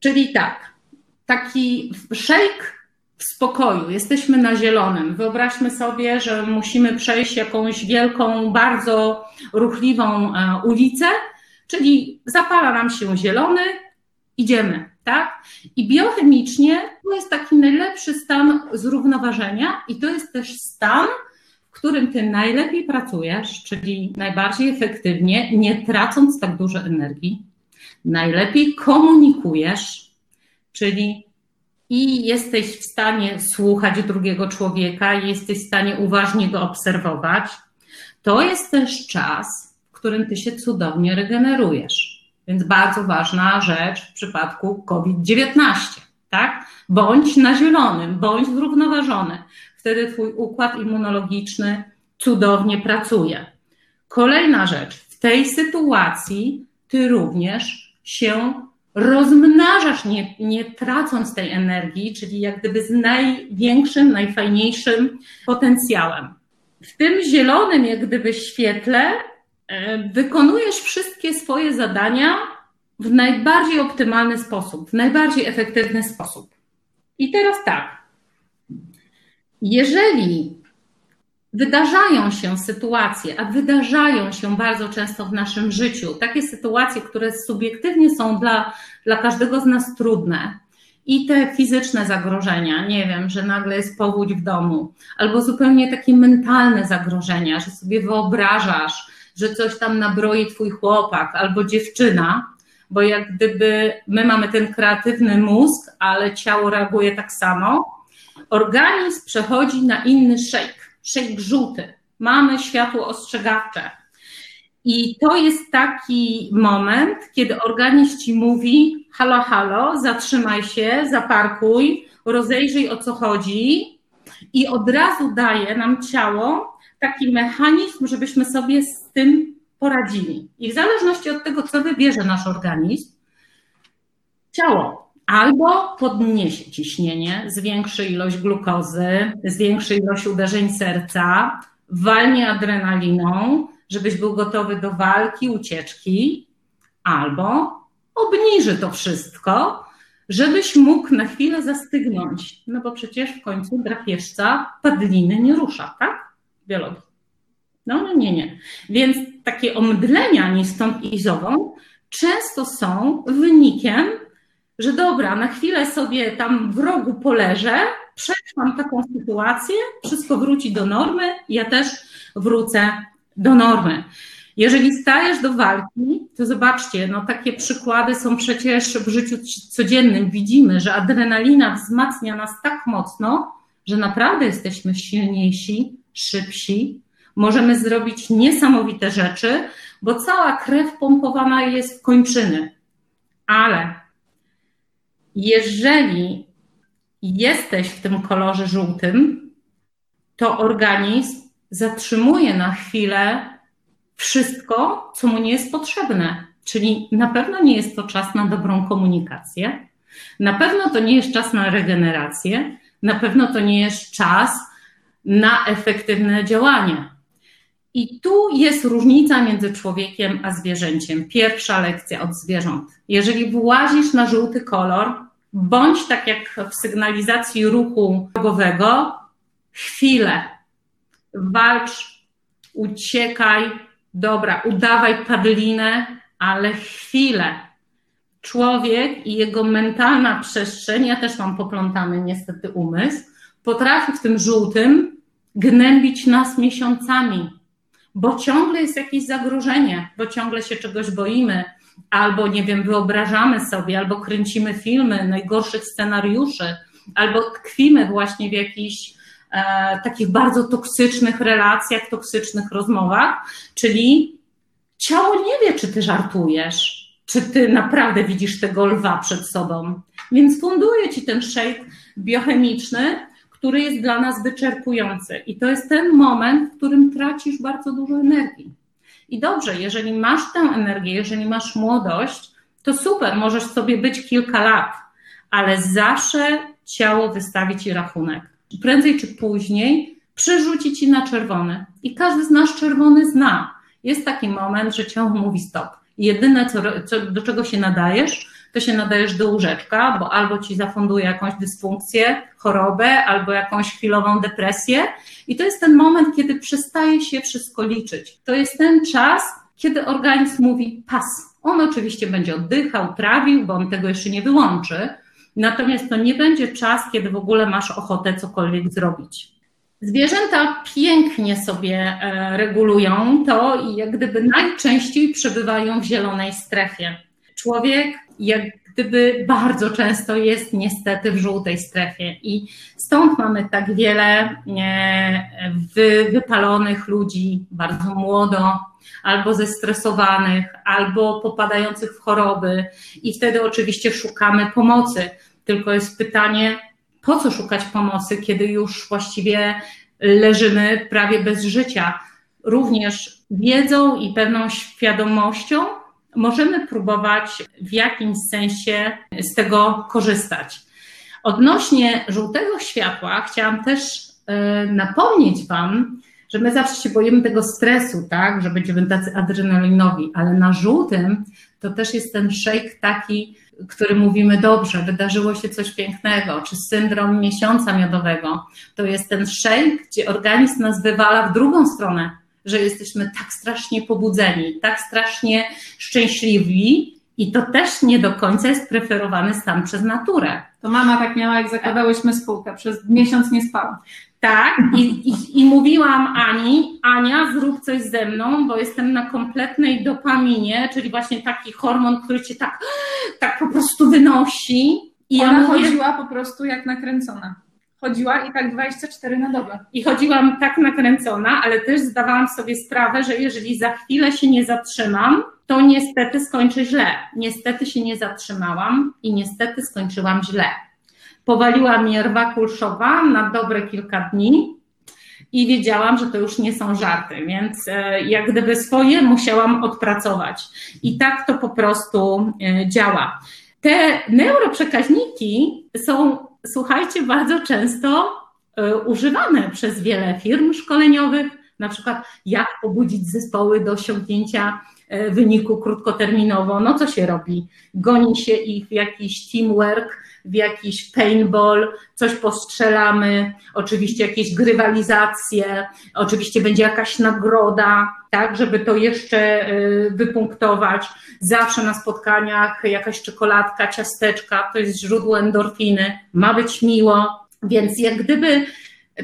Czyli tak, taki szejk spokoju, jesteśmy na zielonym. Wyobraźmy sobie, że musimy przejść jakąś wielką, bardzo ruchliwą e, ulicę, czyli zapala nam się zielony, idziemy, tak? I biochemicznie to jest taki najlepszy stan zrównoważenia i to jest też stan, w którym ty najlepiej pracujesz, czyli najbardziej efektywnie, nie tracąc tak dużo energii, najlepiej komunikujesz, czyli i jesteś w stanie słuchać drugiego człowieka, jesteś w stanie uważnie go obserwować. To jest też czas, w którym ty się cudownie regenerujesz. Więc bardzo ważna rzecz w przypadku COVID-19, tak? Bądź na zielonym, bądź zrównoważony. Wtedy twój układ immunologiczny cudownie pracuje. Kolejna rzecz, w tej sytuacji ty również się rozmnażasz, nie, nie tracąc tej energii, czyli jak gdyby z największym, najfajniejszym potencjałem. W tym zielonym, jak gdyby świetle, e, wykonujesz wszystkie swoje zadania w najbardziej optymalny sposób, w najbardziej efektywny sposób. I teraz tak. Jeżeli wydarzają się sytuacje, a wydarzają się bardzo często w naszym życiu, takie sytuacje, które subiektywnie są dla, dla każdego z nas trudne. I te fizyczne zagrożenia, nie wiem, że nagle jest powódź w domu, albo zupełnie takie mentalne zagrożenia, że sobie wyobrażasz, że coś tam nabroi twój chłopak albo dziewczyna, bo jak gdyby my mamy ten kreatywny mózg, ale ciało reaguje tak samo, organizm przechodzi na inny shake żółty, mamy światło ostrzegawcze. I to jest taki moment, kiedy organizm ci mówi: halo, halo, zatrzymaj się, zaparkuj, rozejrzyj o co chodzi, i od razu daje nam ciało taki mechanizm, żebyśmy sobie z tym poradzili. I w zależności od tego, co wybierze nasz organizm, ciało albo podniesie ciśnienie, zwiększy ilość glukozy, zwiększy ilość uderzeń serca, walnie adrenaliną, żebyś był gotowy do walki, ucieczki, albo obniży to wszystko, żebyś mógł na chwilę zastygnąć. No bo przecież w końcu drapieżca padliny nie rusza, tak? Biologii. No, no nie, nie. Więc takie omdlenia ni stąd i zową często są wynikiem że dobra, na chwilę sobie tam w rogu poleżę, przetrwam taką sytuację, wszystko wróci do normy, ja też wrócę do normy. Jeżeli stajesz do walki, to zobaczcie, no takie przykłady są przecież w życiu codziennym. Widzimy, że adrenalina wzmacnia nas tak mocno, że naprawdę jesteśmy silniejsi, szybsi, możemy zrobić niesamowite rzeczy, bo cała krew pompowana jest w kończyny. Ale jeżeli jesteś w tym kolorze żółtym, to organizm zatrzymuje na chwilę wszystko, co mu nie jest potrzebne. Czyli na pewno nie jest to czas na dobrą komunikację, na pewno to nie jest czas na regenerację, na pewno to nie jest czas na efektywne działanie. I tu jest różnica między człowiekiem a zwierzęciem. Pierwsza lekcja od zwierząt. Jeżeli włazisz na żółty kolor, bądź tak jak w sygnalizacji ruchu drogowego, chwilę, walcz, uciekaj, dobra, udawaj padlinę, ale chwilę. Człowiek i jego mentalna przestrzeń, ja też mam poplątany niestety umysł, potrafi w tym żółtym gnębić nas miesiącami, bo ciągle jest jakieś zagrożenie, bo ciągle się czegoś boimy, albo nie wiem, wyobrażamy sobie, albo kręcimy filmy najgorszych scenariuszy, albo tkwimy właśnie w jakichś e, takich bardzo toksycznych relacjach, toksycznych rozmowach, czyli ciało nie wie, czy ty żartujesz, czy ty naprawdę widzisz tego lwa przed sobą. Więc funduje ci ten shake biochemiczny, który jest dla nas wyczerpujący. I to jest ten moment, w którym tracisz bardzo dużo energii. I dobrze, jeżeli masz tę energię, jeżeli masz młodość, to super, możesz sobie być kilka lat, ale zawsze ciało wystawi ci rachunek. Prędzej czy później przerzuci ci na czerwony. I każdy z nas czerwony zna. Jest taki moment, że ciało mówi stop. Jedyne, co, co, do czego się nadajesz, to się nadajesz do łóżeczka, bo albo ci zafunduje jakąś dysfunkcję, chorobę, albo jakąś chwilową depresję. I to jest ten moment, kiedy przestaje się wszystko liczyć. To jest ten czas, kiedy organizm mówi pas. On oczywiście będzie oddychał, trawił, bo on tego jeszcze nie wyłączy. Natomiast to nie będzie czas, kiedy w ogóle masz ochotę cokolwiek zrobić. Zwierzęta pięknie sobie e, regulują to i jak gdyby najczęściej przebywają w zielonej strefie. Człowiek jak gdyby bardzo często jest niestety w żółtej strefie i stąd mamy tak wiele e, wypalonych ludzi, bardzo młodo, albo zestresowanych, albo popadających w choroby i wtedy oczywiście szukamy pomocy. Tylko jest pytanie, po co szukać pomocy, kiedy już właściwie leżymy prawie bez życia? Również wiedzą i pewną świadomością możemy próbować w jakimś sensie z tego korzystać. Odnośnie żółtego światła, chciałam też e, napomnieć Wam, że my zawsze się boimy tego stresu, tak, że będziemy tacy adrenalinowi, ale na żółtym to też jest ten shake taki, który mówimy dobrze, wydarzyło się coś pięknego, czy syndrom miesiąca miodowego. To jest ten shake, gdzie organizm nas wywala w drugą stronę, że jesteśmy tak strasznie pobudzeni, tak strasznie szczęśliwi, i to też nie do końca jest preferowany stan przez naturę. To mama tak miała, jak zakładałyśmy spółkę. Przez miesiąc nie spała. Tak, i, i, i, mówiłam Ani, Ania, zrób coś ze mną, bo jestem na kompletnej dopaminie, czyli właśnie taki hormon, który cię tak, tak po prostu wynosi. I Ona ja mówię, chodziła po prostu jak nakręcona. Chodziła i tak 24 na dobę. I chodziłam tak nakręcona, ale też zdawałam sobie sprawę, że jeżeli za chwilę się nie zatrzymam, to niestety skończę źle. Niestety się nie zatrzymałam i niestety skończyłam źle. Powaliła mnie rwa kulszowa na dobre kilka dni i wiedziałam, że to już nie są żarty, więc e, jak gdyby swoje musiałam odpracować. I tak to po prostu e, działa. Te neuroprzekaźniki są, słuchajcie, bardzo często e, używane przez wiele firm szkoleniowych, na przykład jak pobudzić zespoły do osiągnięcia wyniku krótkoterminowo. No co się robi? Goni się ich w jakiś teamwork, w jakiś paintball, coś postrzelamy, oczywiście jakieś grywalizacje, oczywiście będzie jakaś nagroda, tak, żeby to jeszcze y, wypunktować. Zawsze na spotkaniach jakaś czekoladka, ciasteczka, to jest źródło endorfiny, ma być miło, więc jak gdyby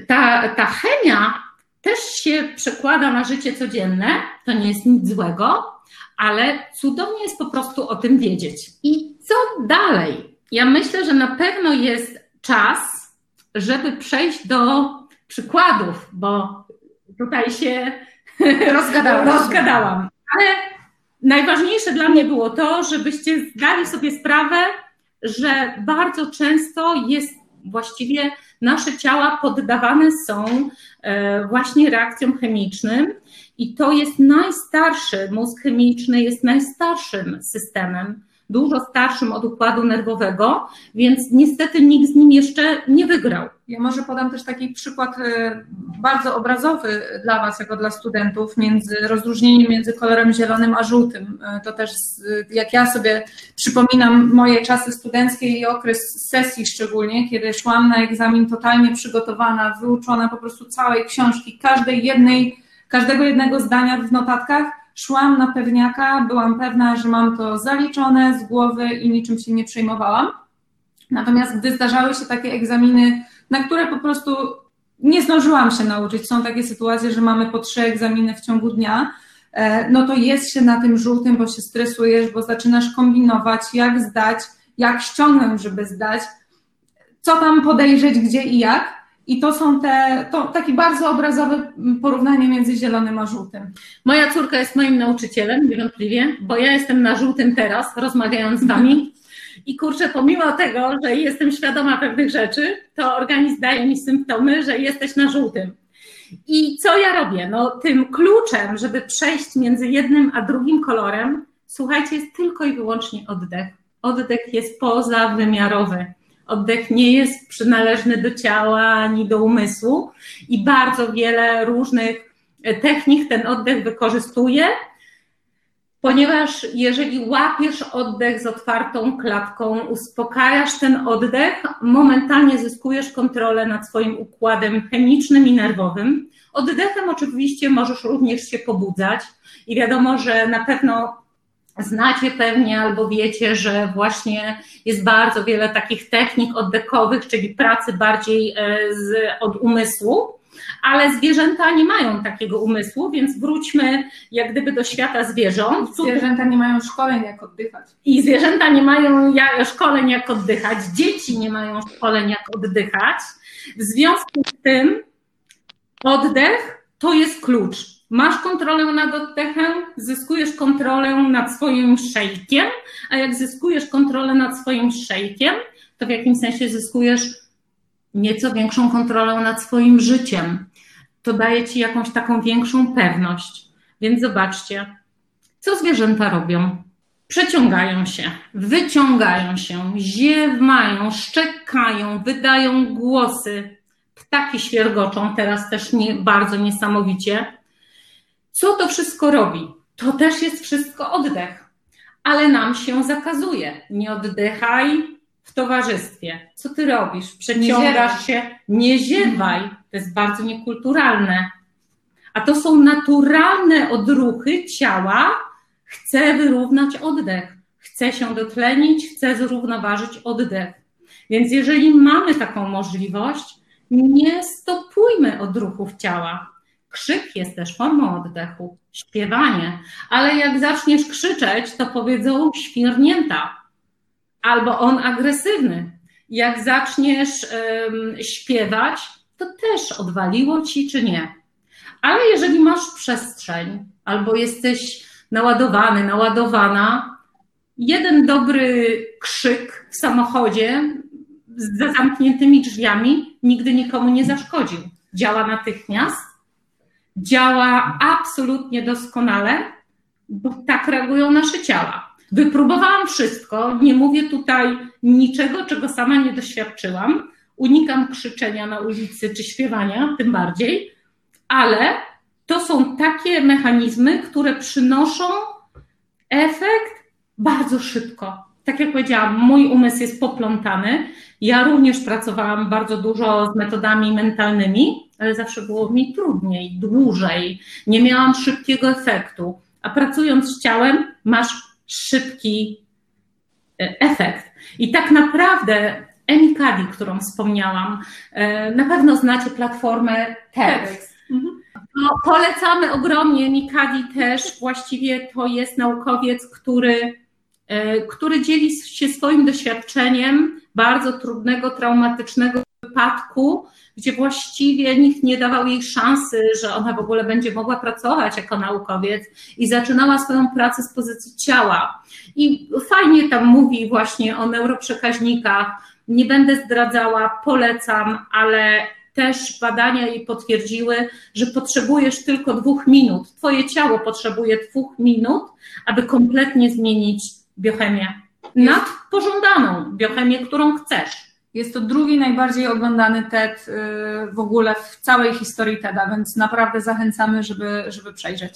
ta, ta chemia też się przekłada na życie codzienne, to nie jest nic złego, ale cudownie jest po prostu o tym wiedzieć. I co dalej? Ja myślę, że na pewno jest czas, żeby przejść do przykładów, bo tutaj się rozgadałam. rozgadałam. Ale najważniejsze dla mnie było to, żebyście zdali sobie sprawę, że bardzo często jest właściwie nasze ciała poddawane są e, właśnie reakcjom chemicznym i to jest najstarszy, mózg chemiczny jest najstarszym systemem dużo starszym od układu nerwowego, więc niestety nikt z nim jeszcze nie wygrał. Ja może podam też taki przykład y, bardzo obrazowy dla Was, jako dla studentów, między rozróżnieniem między kolorem zielonym a żółtym. Y, to też, jak ja sobie przypominam moje czasy studenckie i okres sesji szczególnie, kiedy szłam na egzamin totalnie przygotowana, wyuczona po prostu całej książki, każdej jednej, każdego jednego zdania w notatkach, Szłam na pewniaka, byłam pewna, że mam to zaliczone z głowy i niczym się nie przejmowałam. Natomiast gdy zdarzały się takie egzaminy, na które po prostu nie zdążyłam się nauczyć, są takie sytuacje, że mamy po trzy egzaminy w ciągu dnia, e, no to jest się na tym żółtym, bo się stresujesz, bo zaczynasz kombinować, jak zdać, jak ściągnąć, żeby zdać, co tam podejrzeć, gdzie i jak. I to są te, to takie bardzo obrazowe porównanie między zielonym a żółtym. Moja córka jest moim nauczycielem, niewątpliwie, bo ja jestem na żółtym teraz, rozmawiając z Wami. I kurczę, pomimo tego, że jestem świadoma pewnych rzeczy, to organizm daje mi symptomy, że jesteś na żółtym. I co ja robię? No, tym kluczem, żeby przejść między jednym a drugim kolorem, słuchajcie, jest tylko i wyłącznie oddech. Oddech jest pozawymiarowy. Oddech nie jest przynależny do ciała ani do umysłu i bardzo wiele różnych technik ten oddech wykorzystuje, ponieważ jeżeli łapiesz oddech z otwartą klatką, uspokajasz ten oddech, momentalnie zyskujesz kontrolę nad swoim układem chemicznym i nerwowym. Oddechem oczywiście możesz również się pobudzać i wiadomo, że na pewno znacie pewnie albo wiecie, że właśnie jest bardzo wiele takich technik oddechowych, czyli pracy bardziej e, z, od umysłu ale zwierzęta nie mają takiego umysłu, więc wróćmy jak gdyby do świata zwierząt. Zwierzęta nie mają szkoleń, jak oddychać. I zwierzęta nie mają szkoleń, jak oddychać, dzieci nie mają szkoleń, jak oddychać. W związku z tym oddech to jest klucz. Masz kontrolę nad oddechem, zyskujesz kontrolę nad swoim szejkiem, a jak zyskujesz kontrolę nad swoim szejkiem, to w jakimś sensie zyskujesz nieco większą kontrolę nad swoim życiem. To daje ci jakąś taką większą pewność. Więc zobaczcie, co zwierzęta robią. Przeciągają się, wyciągają się, ziewmają, szczekają, wydają głosy. Ptaki świergoczą teraz też nie, bardzo niesamowicie. Co to wszystko robi? To też jest wszystko oddech, ale nam się zakazuje. Nie oddychaj, w towarzystwie. Co ty robisz? Przeciągasz się, nie ziewaj. To jest bardzo niekulturalne. A to są naturalne odruchy ciała. Chce wyrównać oddech, chce się dotlenić, chce zrównoważyć oddech. Więc jeżeli mamy taką możliwość, nie stopujmy odruchów ciała. Krzyk jest też formą oddechu, śpiewanie, ale jak zaczniesz krzyczeć, to powiedzą świrnięta albo on agresywny. Jak zaczniesz um, śpiewać, to też odwaliło ci czy nie. Ale jeżeli masz przestrzeń, albo jesteś naładowany, naładowana, jeden dobry krzyk w samochodzie z zamkniętymi drzwiami nigdy nikomu nie zaszkodził. Działa natychmiast, działa absolutnie doskonale, bo tak reagują nasze ciała. Wypróbowałam wszystko, nie mówię tutaj niczego, czego sama nie doświadczyłam. Unikam krzyczenia na ulicy czy śpiewania, tym bardziej, ale to są takie mechanizmy, które przynoszą efekt bardzo szybko. Tak jak powiedziałam, mój umysł jest poplątany. Ja również pracowałam bardzo dużo z metodami mentalnymi, ale zawsze było mi trudniej, dłużej. Nie miałam szybkiego efektu. A pracując z ciałem, masz szybki e, efekt. I tak naprawdę Emikadi, którą wspomniałam, e, na pewno znacie platformę TEDx. Mhm. No, polecamy ogromnie. Emikadi też właściwie to jest naukowiec, który, e, który dzieli się swoim doświadczeniem bardzo trudnego, traumatycznego wypadku, gdzie właściwie nikt nie dawał jej szansy, że ona w ogóle będzie mogła pracować jako naukowiec i zaczynała swoją pracę z pozycji ciała. I fajnie tam mówi właśnie o neuroprzekaźnikach. Nie będę zdradzała, polecam, ale też badania jej potwierdziły, że potrzebujesz tylko dwóch minut. Twoje ciało potrzebuje dwóch minut, aby kompletnie zmienić biochemię nad pożądaną biochemię, którą chcesz. Jest to drugi najbardziej oglądany TED y, w ogóle w całej historii TEDa, więc naprawdę zachęcamy, żeby, żeby przejrzeć.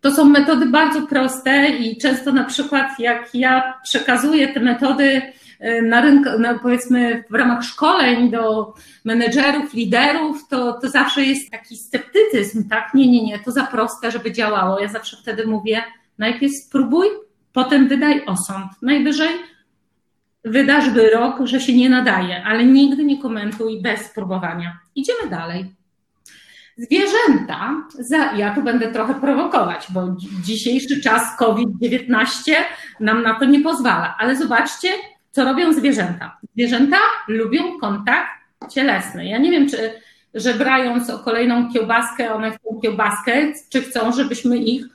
To są metody bardzo proste i często na przykład jak ja przekazuję te metody y, na rynku, no powiedzmy w ramach szkoleń do menedżerów, liderów, to, to zawsze jest taki sceptycyzm, tak? Nie, nie, nie, to za proste, żeby działało. Ja zawsze wtedy mówię, najpierw spróbuj, potem wydaj osąd. Najwyżej wydasz wyrok, że się nie nadaje, ale nigdy nie komentuj bez spróbowania. Idziemy dalej. Zwierzęta, za, ja tu będę trochę prowokować, bo dzisiejszy czas COVID-19 nam na to nie pozwala, ale zobaczcie, co robią zwierzęta. Zwierzęta lubią kontakt cielesny. Ja nie wiem, czy żebrając o kolejną kiełbaskę, one chcą kiełbaskę, czy chcą, żebyśmy ich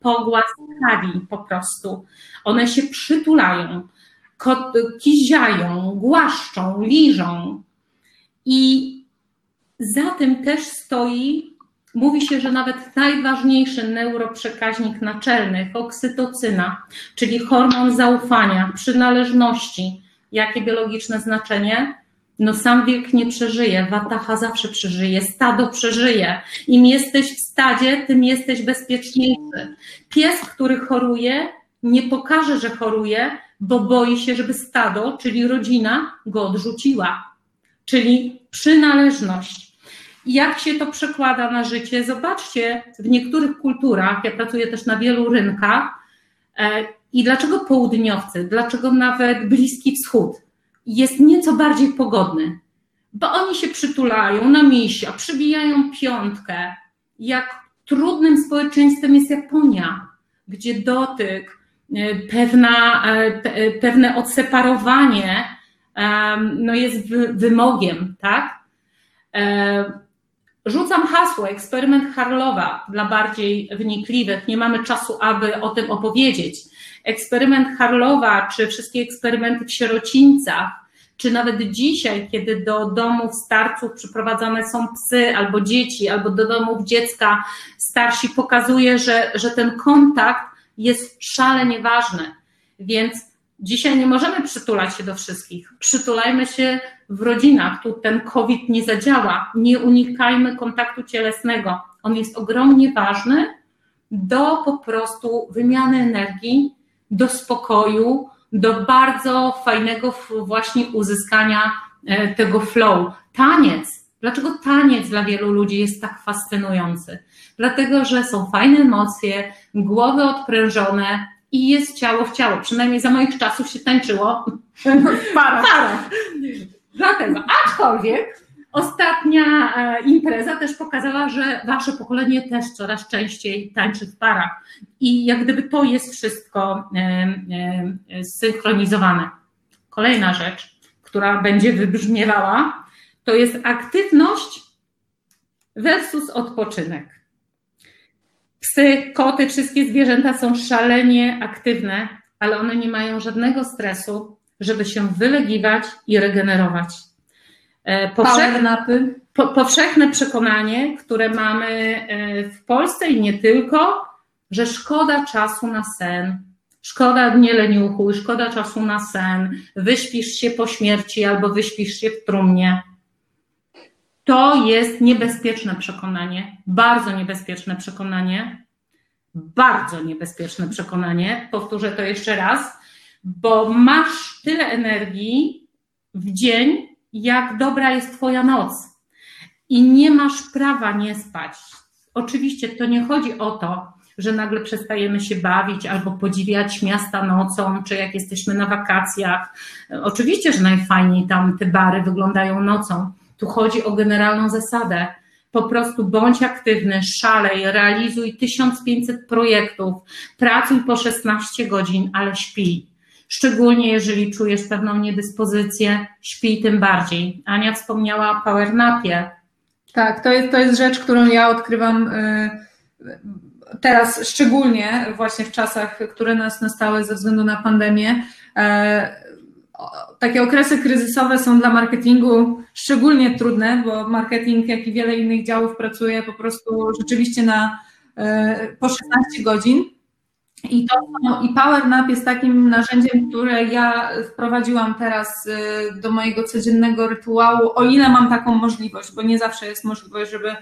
pogłaskali po prostu. One się przytulają kiziają, głaszczą, liżą. I za tym też stoi, mówi się, że nawet najważniejszy neuroprzekaźnik naczelny, oksytocyna, czyli hormon zaufania, przynależności, Jakie biologiczne znaczenie? No sam wilk nie przeżyje, wataha zawsze przeżyje, stado przeżyje. Im jesteś w stadzie, tym jesteś bezpieczniejszy. Pies, który choruje, nie pokaże, że choruje, bo boi się, żeby stado, czyli rodzina, go odrzuciła. Czyli przynależność. Jak się to przekłada na życie? Zobaczcie, w niektórych kulturach, ja pracuję też na wielu rynkach, e, i dlaczego południowcy, dlaczego nawet Bliski Wschód jest nieco bardziej pogodny? Bo oni się przytulają na misia, przybijają piątkę. Jak trudnym społeczeństwem jest Japonia, gdzie dotyk, pewna, e, pewne odseparowanie no jest wymogiem, tak? Rzucam hasło, eksperyment Harlowa dla bardziej wnikliwych. Nie mamy czasu, aby o tym opowiedzieć. Eksperyment Harlowa, czy wszystkie eksperymenty w sierocińcach, czy nawet dzisiaj, kiedy do domów starców przyprowadzane są psy albo dzieci, albo do domów dziecka starsi, pokazuje, że, że ten kontakt jest szalenie ważny. Więc Dzisiaj nie możemy przytulać się do wszystkich. Przytulajmy się w rodzinach. Tu ten COVID nie zadziała. Nie unikajmy kontaktu cielesnego. On jest ogromnie ważny do po prostu wymiany energii, do spokoju, do bardzo fajnego właśnie uzyskania e, tego flow. Taniec. Dlaczego taniec dla wielu ludzi jest tak fascynujący? Dlatego, że są fajne emocje, głowy odprężone, i jest ciało w ciało. Przynajmniej za moich czasów się tańczyło w parach. Dlatego, aczkolwiek ostatnia e, impreza też pokazała, że wasze pokolenie też coraz częściej tańczy w parach. I jak gdyby to jest wszystko zsynchronizowane. Kolejna rzecz, która będzie wybrzmiewała, to jest aktywność versus odpoczynek. Psy, koty, wszystkie zwierzęta są szalenie aktywne, ale one nie mają żadnego stresu, żeby się wylegiwać i regenerować. E, powszechne, po, powszechne przekonanie, które mamy e, w Polsce i nie tylko, że szkoda czasu na sen, szkoda nie leniuchu, szkoda czasu na sen, wyśpisz się po śmierci albo wyśpisz się w trumnie. To jest niebezpieczne przekonanie, bardzo niebezpieczne przekonanie, bardzo niebezpieczne przekonanie. Powtórzę to jeszcze raz, bo masz tyle energii w dzień, jak dobra jest Twoja noc. I nie masz prawa nie spać. Oczywiście to nie chodzi o to, że nagle przestajemy się bawić albo podziwiać miasta nocą, czy jak jesteśmy na wakacjach. Oczywiście, że najfajniej tam te bary wyglądają nocą, tu chodzi o generalną zasadę. Po prostu bądź aktywny, szalej, realizuj 1500 projektów, pracuj po 16 godzin, ale śpij. Szczególnie jeżeli czujesz pewną niedyspozycję, śpij tym bardziej. Ania wspomniała o powernapie. Tak, to jest, to jest rzecz, którą ja odkrywam y, teraz, szczególnie właśnie w czasach, które nas nastały ze względu na pandemię. Takie okresy kryzysowe są dla marketingu szczególnie trudne, bo marketing, jak i wiele innych działów pracuje po prostu rzeczywiście na e, po 16 godzin. I, to, I PowerNap jest takim narzędziem, które ja wprowadziłam teraz e, do mojego codziennego rytuału, o ile mam taką możliwość, bo nie zawsze jest możliwość, żeby,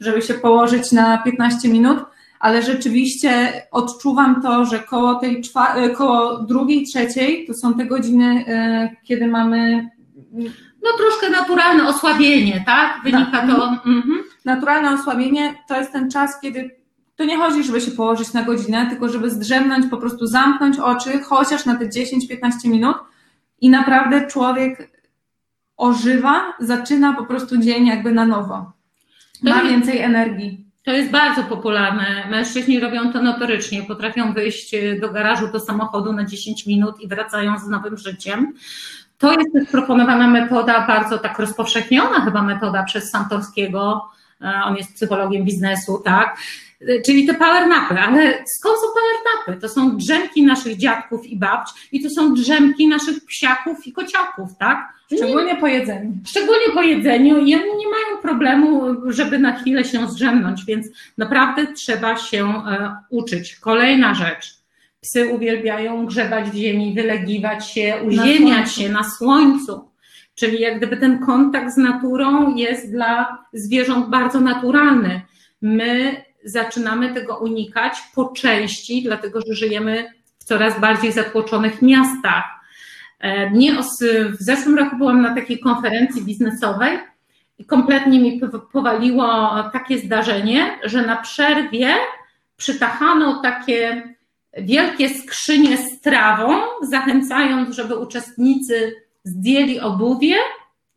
żeby się położyć na 15 minut ale rzeczywiście odczuwam to, że koło tej e, koło drugiej, trzeciej to są te godziny, e, kiedy mamy no troszkę naturalne osłabienie, tak? Wynika to. Mhm. Naturalne osłabienie to jest ten czas, kiedy to nie chodzi, żeby się położyć na godzinę, tylko żeby zdrzemnąć, po prostu zamknąć oczy, chociaż na te 10-15 minut i naprawdę człowiek ożywa, zaczyna po prostu dzień jakby na nowo. Ma więcej energii. To jest bardzo popularne. Mężczyźni robią to notorycznie. Potrafią wyjść e, do garażu, do samochodu na 10 minut i wracają z nowym życiem. To jest też proponowana metoda, bardzo tak rozpowszechniona chyba metoda przez Santorskiego. E, on jest psychologiem biznesu, tak? E, czyli te power napy, ale skąd są power napy? To są drzemki naszych dziadków i babć i to są drzemki naszych psiaków i kociaków, tak? Szczególnie po jedzeniu. Szczególnie po jedzeniu i oni nie mają problemu, żeby na chwilę się zdrzemnąć, więc naprawdę trzeba się e, uczyć. Kolejna rzecz. Psy uwielbiają grzebać w ziemi, wylegiwać się, uziemiać się na słońcu. Czyli jak gdyby ten kontakt z naturą jest dla zwierząt bardzo naturalny. My zaczynamy tego unikać po części, dlatego że żyjemy w coraz bardziej zatłoczonych miastach. E, mnie w zeszłym roku byłam na takiej konferencji biznesowej i kompletnie mi powaliło takie zdarzenie, że na przerwie przytachano takie wielkie skrzynie z trawą, zachęcając, żeby uczestnicy zdjęli obuwie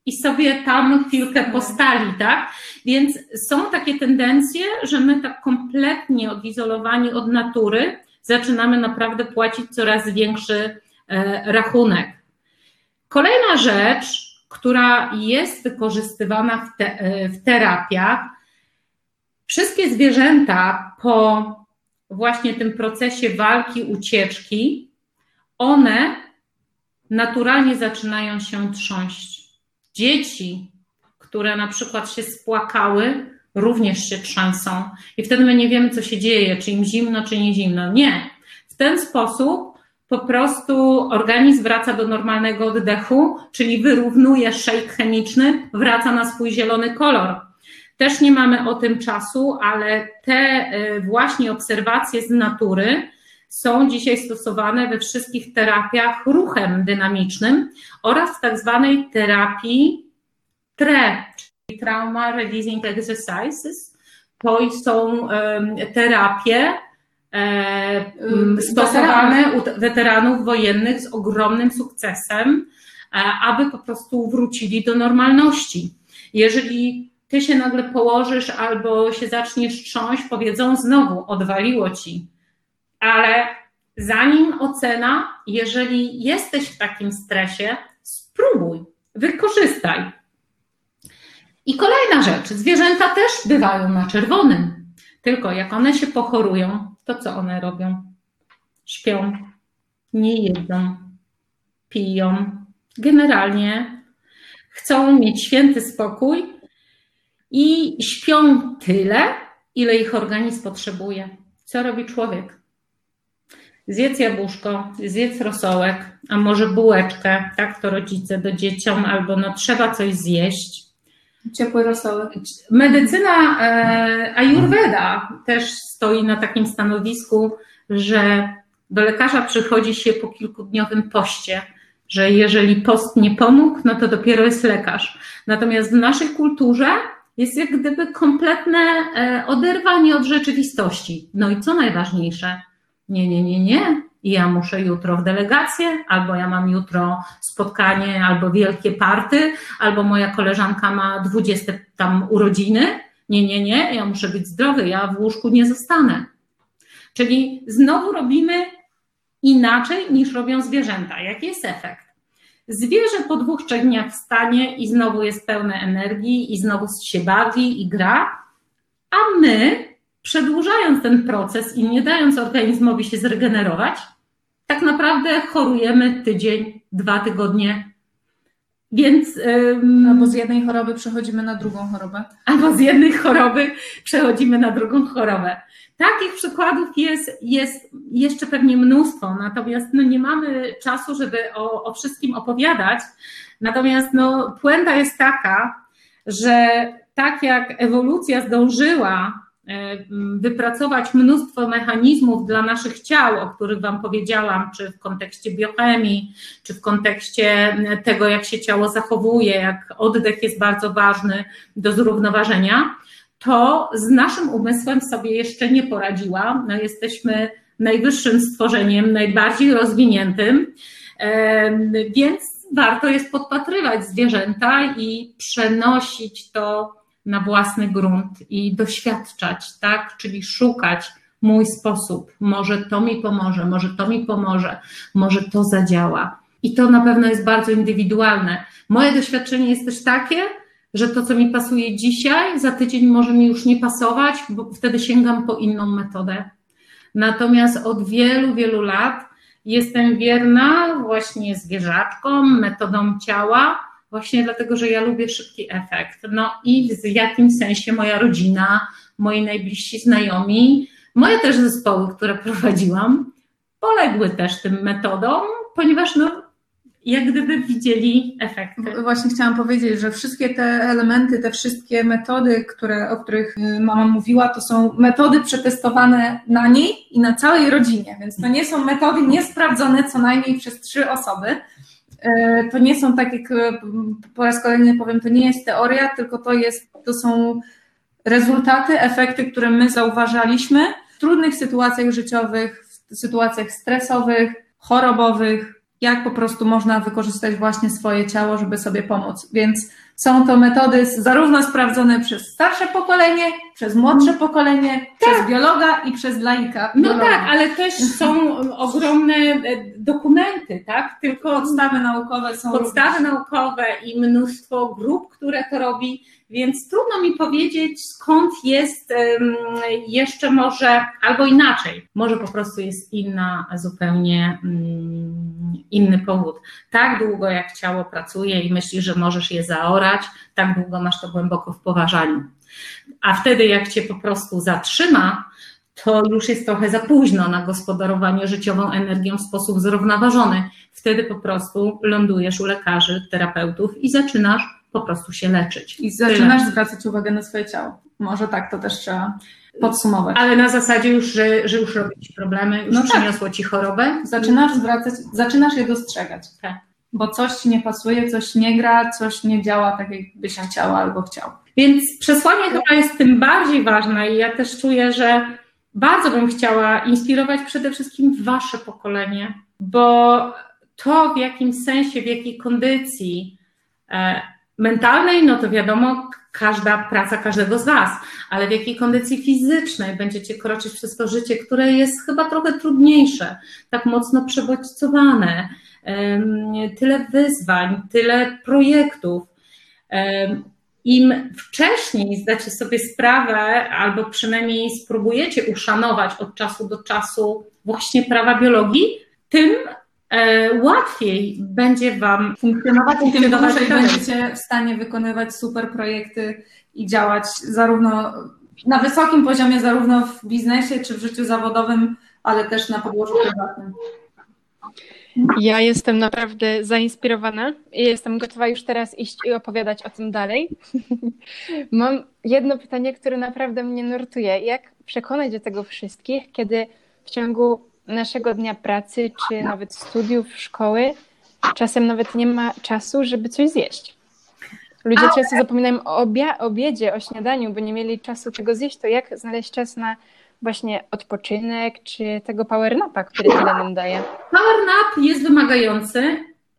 i sobie tam chwilkę postali, tak? Więc są takie tendencje, że my tak kompletnie odizolowani od natury zaczynamy naprawdę płacić coraz większy e, rachunek. Kolejna rzecz, która jest wykorzystywana w, te, e, w terapiach, wszystkie zwierzęta po właśnie tym procesie walki, ucieczki, one naturalnie zaczynają się trząść. Dzieci, które na przykład się spłakały, również się trzęsą. I wtedy my nie wiemy, co się dzieje, czy im zimno, czy nie zimno. Nie. W ten sposób po prostu organizm wraca do normalnego oddechu, czyli wyrównuje shake chemiczny, wraca na swój zielony kolor. Też nie mamy o tym czasu, ale te y, właśnie obserwacje z natury są dzisiaj stosowane we wszystkich terapiach ruchem dynamicznym oraz w tak zwanej terapii TRE, czyli Trauma Releasing Exercises. To są terapie stosowane u weteranów wojennych z ogromnym sukcesem, e, aby po prostu wrócili do normalności. Jeżeli ty się nagle położysz albo się zaczniesz trząść, powiedzą znowu, odwaliło ci ale zanim ocena, jeżeli jesteś w takim stresie, spróbuj, wykorzystaj. I kolejna rzecz, zwierzęta też bywają na czerwonym, tylko jak one się pochorują, to co one robią? Śpią, nie jedzą, piją. Generalnie chcą mieć święty spokój i śpią tyle, ile ich organizm potrzebuje. Co robi człowiek? Zjedz jabłuszko, zjedz rosołek, a może bułeczkę, tak to rodzice do dzieciom, albo no trzeba coś zjeść. Ciepły rosołek. Medycyna e, Ayurveda też stoi na takim stanowisku, że do lekarza przychodzi się po kilkudniowym poście, że jeżeli post nie pomógł, no to dopiero jest lekarz. Natomiast w naszej kulturze jest jak gdyby kompletne e, oderwanie od rzeczywistości. No i co najważniejsze, nie, nie, nie, nie. Ja muszę jutro w delegację, albo ja mam jutro spotkanie, albo wielkie party, albo moja koleżanka ma dwudzieste tam urodziny. Nie, nie, nie, ja muszę być zdrowy, ja w łóżku nie zostanę. Czyli znowu robimy inaczej niż robią zwierzęta. Jaki jest efekt? Zwierzę po dwóch, trzech dniach wstanie i znowu jest pełne energii i znowu się bawi i gra, a my przedłużając ten proces i nie dając organizmowi się zregenerować, tak naprawdę chorujemy tydzień, dwa tygodnie. Więc. albo z jednej choroby przechodzimy na drugą chorobę. Albo z jednej choroby przechodzimy na drugą chorobę. Takich przykładów jest, jest jeszcze pewnie mnóstwo, natomiast no, nie mamy czasu, żeby o, o wszystkim opowiadać. Natomiast no, puenta jest taka, że tak jak ewolucja zdążyła wypracować mnóstwo mechanizmów dla naszych ciał, o których Wam powiedziałam, czy w kontekście biochemii, czy w kontekście tego, jak się ciało zachowuje, jak oddech jest bardzo ważny do zrównoważenia, to z naszym umysłem sobie jeszcze nie poradziła. No, jesteśmy najwyższym stworzeniem, najbardziej rozwiniętym, e, więc warto jest podpatrywać zwierzęta i przenosić to na własny grunt i doświadczać, tak? Czyli szukać mój sposób. Może to mi pomoże, może to mi pomoże, może to zadziała. I to na pewno jest bardzo indywidualne. Moje doświadczenie jest też takie, że to, co mi pasuje dzisiaj, za tydzień może mi już nie pasować, bo wtedy sięgam po inną metodę. Natomiast od wielu, wielu lat jestem wierna właśnie zwierzaczkom, metodą ciała, właśnie dlatego, że ja lubię szybki efekt. No i w jakimś sensie moja rodzina, moi najbliżsi znajomi, moje też zespoły, które prowadziłam, poległy też tym metodom, ponieważ no, jak gdyby widzieli efekty. Właśnie chciałam powiedzieć, że wszystkie te elementy, te wszystkie metody, które, o których y, mama mówiła, to są metody przetestowane na niej i na całej rodzinie, więc to nie są metody niesprawdzone co najmniej przez trzy osoby. Y, to nie są tak y, po raz kolejny powiem, to nie jest teoria, tylko to, jest, to są rezultaty, efekty, które my zauważaliśmy w trudnych sytuacjach życiowych, w sytuacjach stresowych, chorobowych, jak po prostu można wykorzystać właśnie swoje ciało, żeby sobie pomóc. Więc są to metody zarówno sprawdzone przez starsze pokolenie, przez młodsze pokolenie, tak. przez biologa i przez laika. No tak, ale też są ogromne e, dokumenty, tak? Tylko podstawy naukowe są. Podstawy również. naukowe i mnóstwo grup, które to robi więc trudno mi powiedzieć, skąd jest jeszcze może, albo inaczej, może po prostu jest inna, zupełnie mm, inny powód. Tak długo jak ciało pracuje i myślisz, że możesz je zaorać, tak długo masz to głęboko w poważaniu. A wtedy, jak cię po prostu zatrzyma, to już jest trochę za późno na gospodarowanie życiową energią w sposób zrównoważony. Wtedy po prostu lądujesz u lekarzy, terapeutów i zaczynasz po prostu się leczyć. I zaczynasz Tyle. zwracać uwagę na swoje ciało. Może tak to też trzeba podsumować. Ale na zasadzie już, że, że już robi ci problemy, już no tak. przyniosło tak. ci chorobę. Zaczynasz zwracać, zaczynasz je dostrzegać. Tak. Bo coś ci nie pasuje, coś nie gra, coś nie działa tak, jakby się chciała albo chciał. Więc przesłanie chyba jest tym bardziej ważne i ja też czuję, że bardzo bym chciała inspirować przede wszystkim wasze pokolenie, bo to w jakim sensie, w jakiej kondycji e, mentalnej, no to wiadomo, każda praca każdego z Was, ale w jakiej kondycji fizycznej będziecie kroczyć przez to życie, które jest chyba trochę trudniejsze, tak mocno przebodźcowane, tyle wyzwań, tyle projektów. Im wcześniej zdacie sobie sprawę, albo przynajmniej spróbujecie uszanować od czasu do czasu właśnie prawa biologii, tym E, łatwiej będzie Wam funkcjonować, i będziecie w stanie wykonywać super projekty i działać zarówno na wysokim poziomie, zarówno w biznesie czy w życiu zawodowym, ale też na podłożu prywatnym. Ja jestem naprawdę zainspirowana i jestem gotowa już teraz iść i opowiadać o tym dalej. Mam jedno pytanie, które naprawdę mnie nurtuje. Jak przekonać do tego wszystkich, kiedy w ciągu naszego dnia pracy, czy nawet studiów, szkoły, czasem nawet nie ma czasu, żeby coś zjeść. Ludzie często zapominają o obiedzie, o śniadaniu, bo nie mieli czasu tego zjeść. To jak znaleźć czas na właśnie odpoczynek, czy tego power napa, który tyle nam daje? Power nap jest wymagający.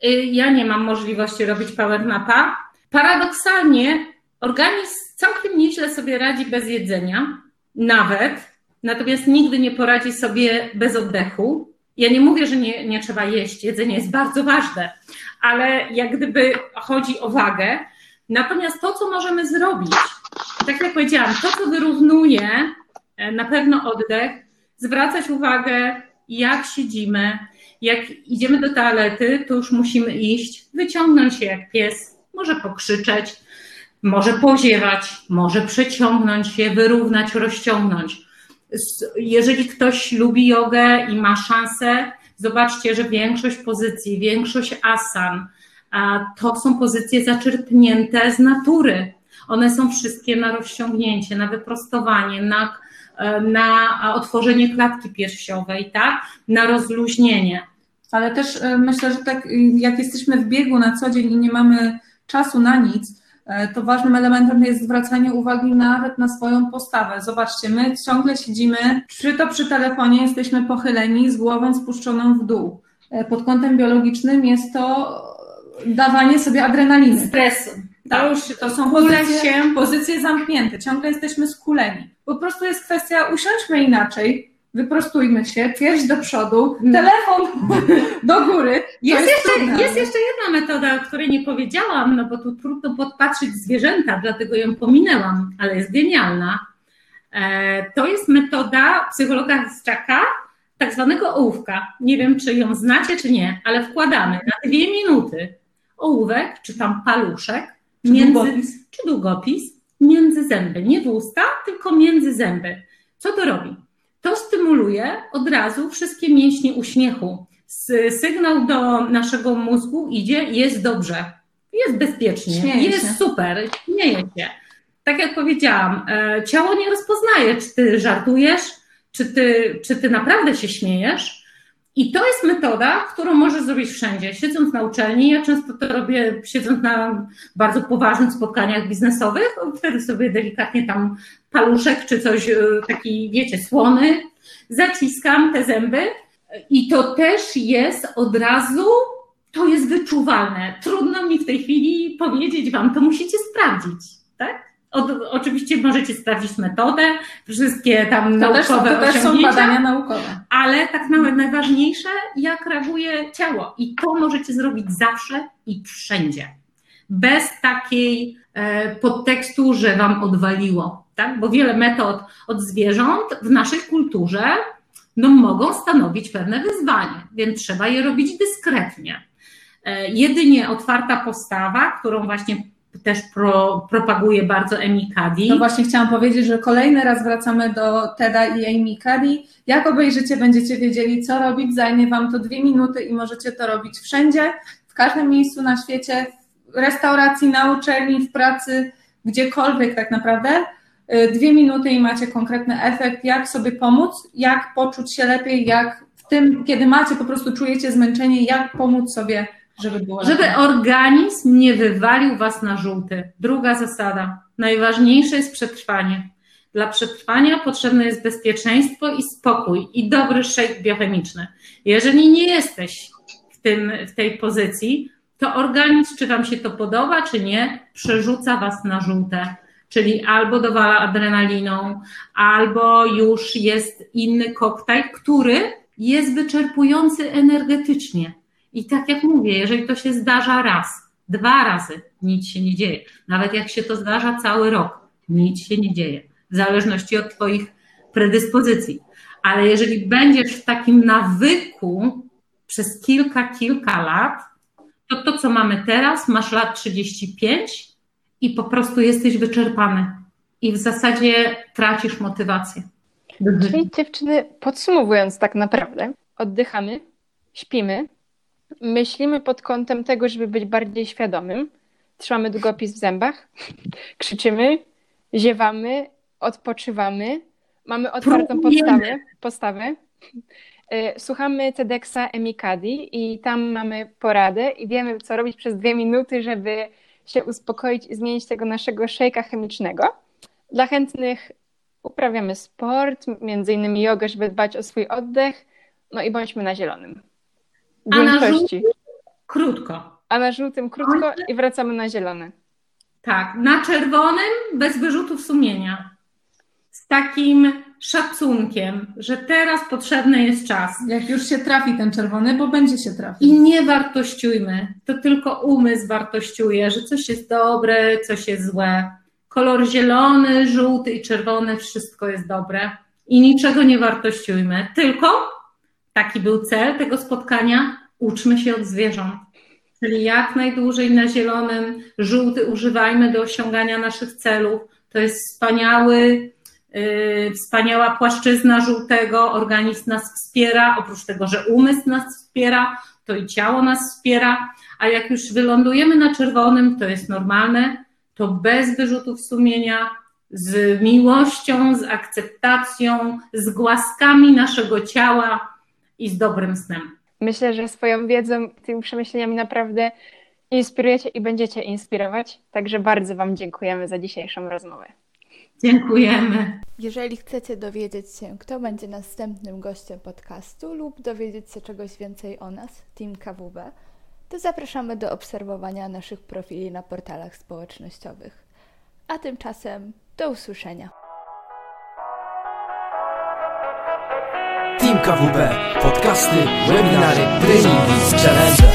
Y, ja nie mam możliwości robić power napa. Paradoksalnie organizm całkiem nieźle sobie radzi bez jedzenia, nawet natomiast nigdy nie poradzi sobie bez oddechu. Ja nie mówię, że nie, nie trzeba jeść, jedzenie jest bardzo ważne, ale jak gdyby chodzi o wagę. Natomiast to, co możemy zrobić, tak jak powiedziałam, to, co wyrównuje na pewno oddech, zwracać uwagę, jak siedzimy, jak idziemy do toalety, to już musimy iść, wyciągnąć się jak pies, może pokrzyczeć, może poziewać, może przeciągnąć się, wyrównać, rozciągnąć. Jeżeli ktoś lubi jogę i ma szansę, zobaczcie, że większość pozycji, większość asan, to są pozycje zaczerpnięte z natury. One są wszystkie na rozciągnięcie, na wyprostowanie, na, na otworzenie klatki piersiowej, tak? na rozluźnienie. Ale też e, myślę, że tak jak jesteśmy w biegu na co dzień i nie mamy czasu na nic, E, to ważnym elementem jest zwracanie uwagi nawet na swoją postawę. Zobaczcie, my ciągle siedzimy, czy to przy telefonie jesteśmy pochyleni z głową spuszczoną w dół. E, pod kątem biologicznym jest to dawanie sobie adrenaliny. Stresu. To tak. już to są pozycje, pozycje zamknięte, ciągle jesteśmy skuleni. Po prostu jest kwestia, usiądźmy inaczej, wyprostujmy się, pierś do przodu, mm. telefon do góry. Jest, jest, jeszcze, jest jeszcze jedna metoda, o której nie powiedziałam, no bo tu trudno podpatrzeć zwierzęta, dlatego ją pominęłam, ale jest genialna. E, to jest metoda psychologa Straka, tak zwanego ołówka. Nie wiem, czy ją znacie, czy nie, ale wkładamy na dwie minuty ołówek, czy tam paluszek, czy między, długopis. czy długopis między zęby. Nie w usta, tylko między zęby. Co to robi? To stymuluje od razu wszystkie mięśnie uśmiechu. Sygnał do naszego mózgu idzie, jest dobrze, jest bezpiecznie, jest się. super, śmieje się. Tak jak powiedziałam, e, ciało nie rozpoznaje, czy ty żartujesz, czy ty, czy ty naprawdę się śmiejesz. I to jest metoda, którą możesz zrobić wszędzie. Siedząc na uczelni, ja często to robię siedząc na bardzo poważnych spotkaniach biznesowych, wtedy sobie delikatnie tam paluszek czy coś, e, taki wiecie, słony, zaciskam te zęby i to też jest od razu, to jest wyczuwalne. Trudno mi w tej chwili powiedzieć Wam, to musicie sprawdzić, tak? Od, oczywiście możecie sprawdzić metodę, wszystkie tam To też, naukowe to też są badania naukowe. ale tak nawet najważniejsze, jak reaguje ciało. I to możecie zrobić zawsze i wszędzie. Bez takiej e, podtekstu, że wam odwaliło. Tak? Bo wiele metod od zwierząt w naszej kulturze no, mogą stanowić pewne wyzwanie, więc trzeba je robić dyskretnie. E, jedynie otwarta postawa, którą właśnie też pro, propaguje bardzo Emi Cuddy. No właśnie chciałam powiedzieć, że kolejny raz wracamy do Teda i Amy Cuddy. Jak obejrzycie, będziecie wiedzieli, co robić. Zajmie Wam to dwie minuty i możecie to robić wszędzie, w każdym miejscu na świecie, w restauracji, na uczelni, w pracy, gdziekolwiek tak naprawdę. Y, Dwie minuty i macie konkretny efekt, jak sobie pomóc, jak poczuć się lepiej, jak w tym, kiedy macie, po prostu czujecie zmęczenie, jak pomóc sobie, żeby było. Żeby organizm nie wywalił was na żółty. Druga zasada. Najważniejsze jest przetrwanie. Dla przetrwania potrzebne jest bezpieczeństwo i spokój i dobry shake biochemiczny. Jeżeli nie jesteś w, tym, w tej pozycji, to organizm, czy wam się to podoba, czy nie, przerzuca was na żółte. Czyli albo dowala adrenaliną, albo już jest inny koktajl, który jest wyczerpujący energetycznie. I tak jak mówię, jeżeli to się zdarza raz, dwa razy, nic się nie dzieje. Nawet jak się to zdarza cały rok, nic się nie dzieje. W zależności od Twoich predyspozycji. Ale jeżeli będziesz w takim nawyku przez kilka, kilka lat, to to, co mamy teraz, masz lat 35 i po prostu jesteś wyczerpany. I w zasadzie tracisz motywację. Czyli dziewczyny, podsumowując tak naprawdę, oddychamy, śpimy, myślimy pod kątem tego, żeby być bardziej świadomym, trzymamy długopis w zębach, krzyczymy, ziewamy, odpoczywamy, mamy otwartą podstawę, postawę, y, słuchamy TEDxa Emikadi i tam mamy poradę i wiemy, co robić przez dwie minuty, żeby się uspokoić i zmienić tego naszego szejka chemicznego. Dla chętnych uprawiamy sport, między innymi jogę, żeby dbać o swój oddech, no i bądźmy na zielonym. A na większości. Krótko. A na żółtym krótko i wracamy na zielone. Tak, na czerwonym bez wyrzutów sumienia. Z takim szacunkiem, że teraz potrzebny jest czas. Jak już się trafi ten czerwony, bo będzie się trafił. I nie wartościujmy. To tylko umysł wartościuje, że coś jest dobre, coś jest złe. Kolor zielony, żółty i czerwony, wszystko jest dobre. I niczego nie wartościujmy. Tylko taki był cel tego spotkania. Uczmy się od zwierząt. Czyli jak najdłużej na zielonym, żółty używajmy do osiągania naszych celów. To jest wspaniały, yy, wspaniała płaszczyzna żółtego. Organizm nas wspiera. Oprócz tego, że umysł nas wspiera, to i ciało nas wspiera. A jak już wylądujemy na czerwonym, to jest normalne. To bez wyrzutów sumienia, z miłością, z akceptacją, z głaskami naszego ciała i z dobrym snem. Myślę, że swoją wiedzą, tymi przemyśleniami naprawdę inspirujecie i będziecie inspirować. Także bardzo Wam dziękujemy za dzisiejszą rozmowę. Dziękujemy. Jeżeli chcecie dowiedzieć się, kto będzie następnym gościem podcastu lub dowiedzieć się czegoś więcej o nas, Team KWB, to zapraszamy do obserwowania naszych profili na portalach społecznościowych. A tymczasem do usłyszenia. Team KWB, podcasty, webinary, treningi, challenge.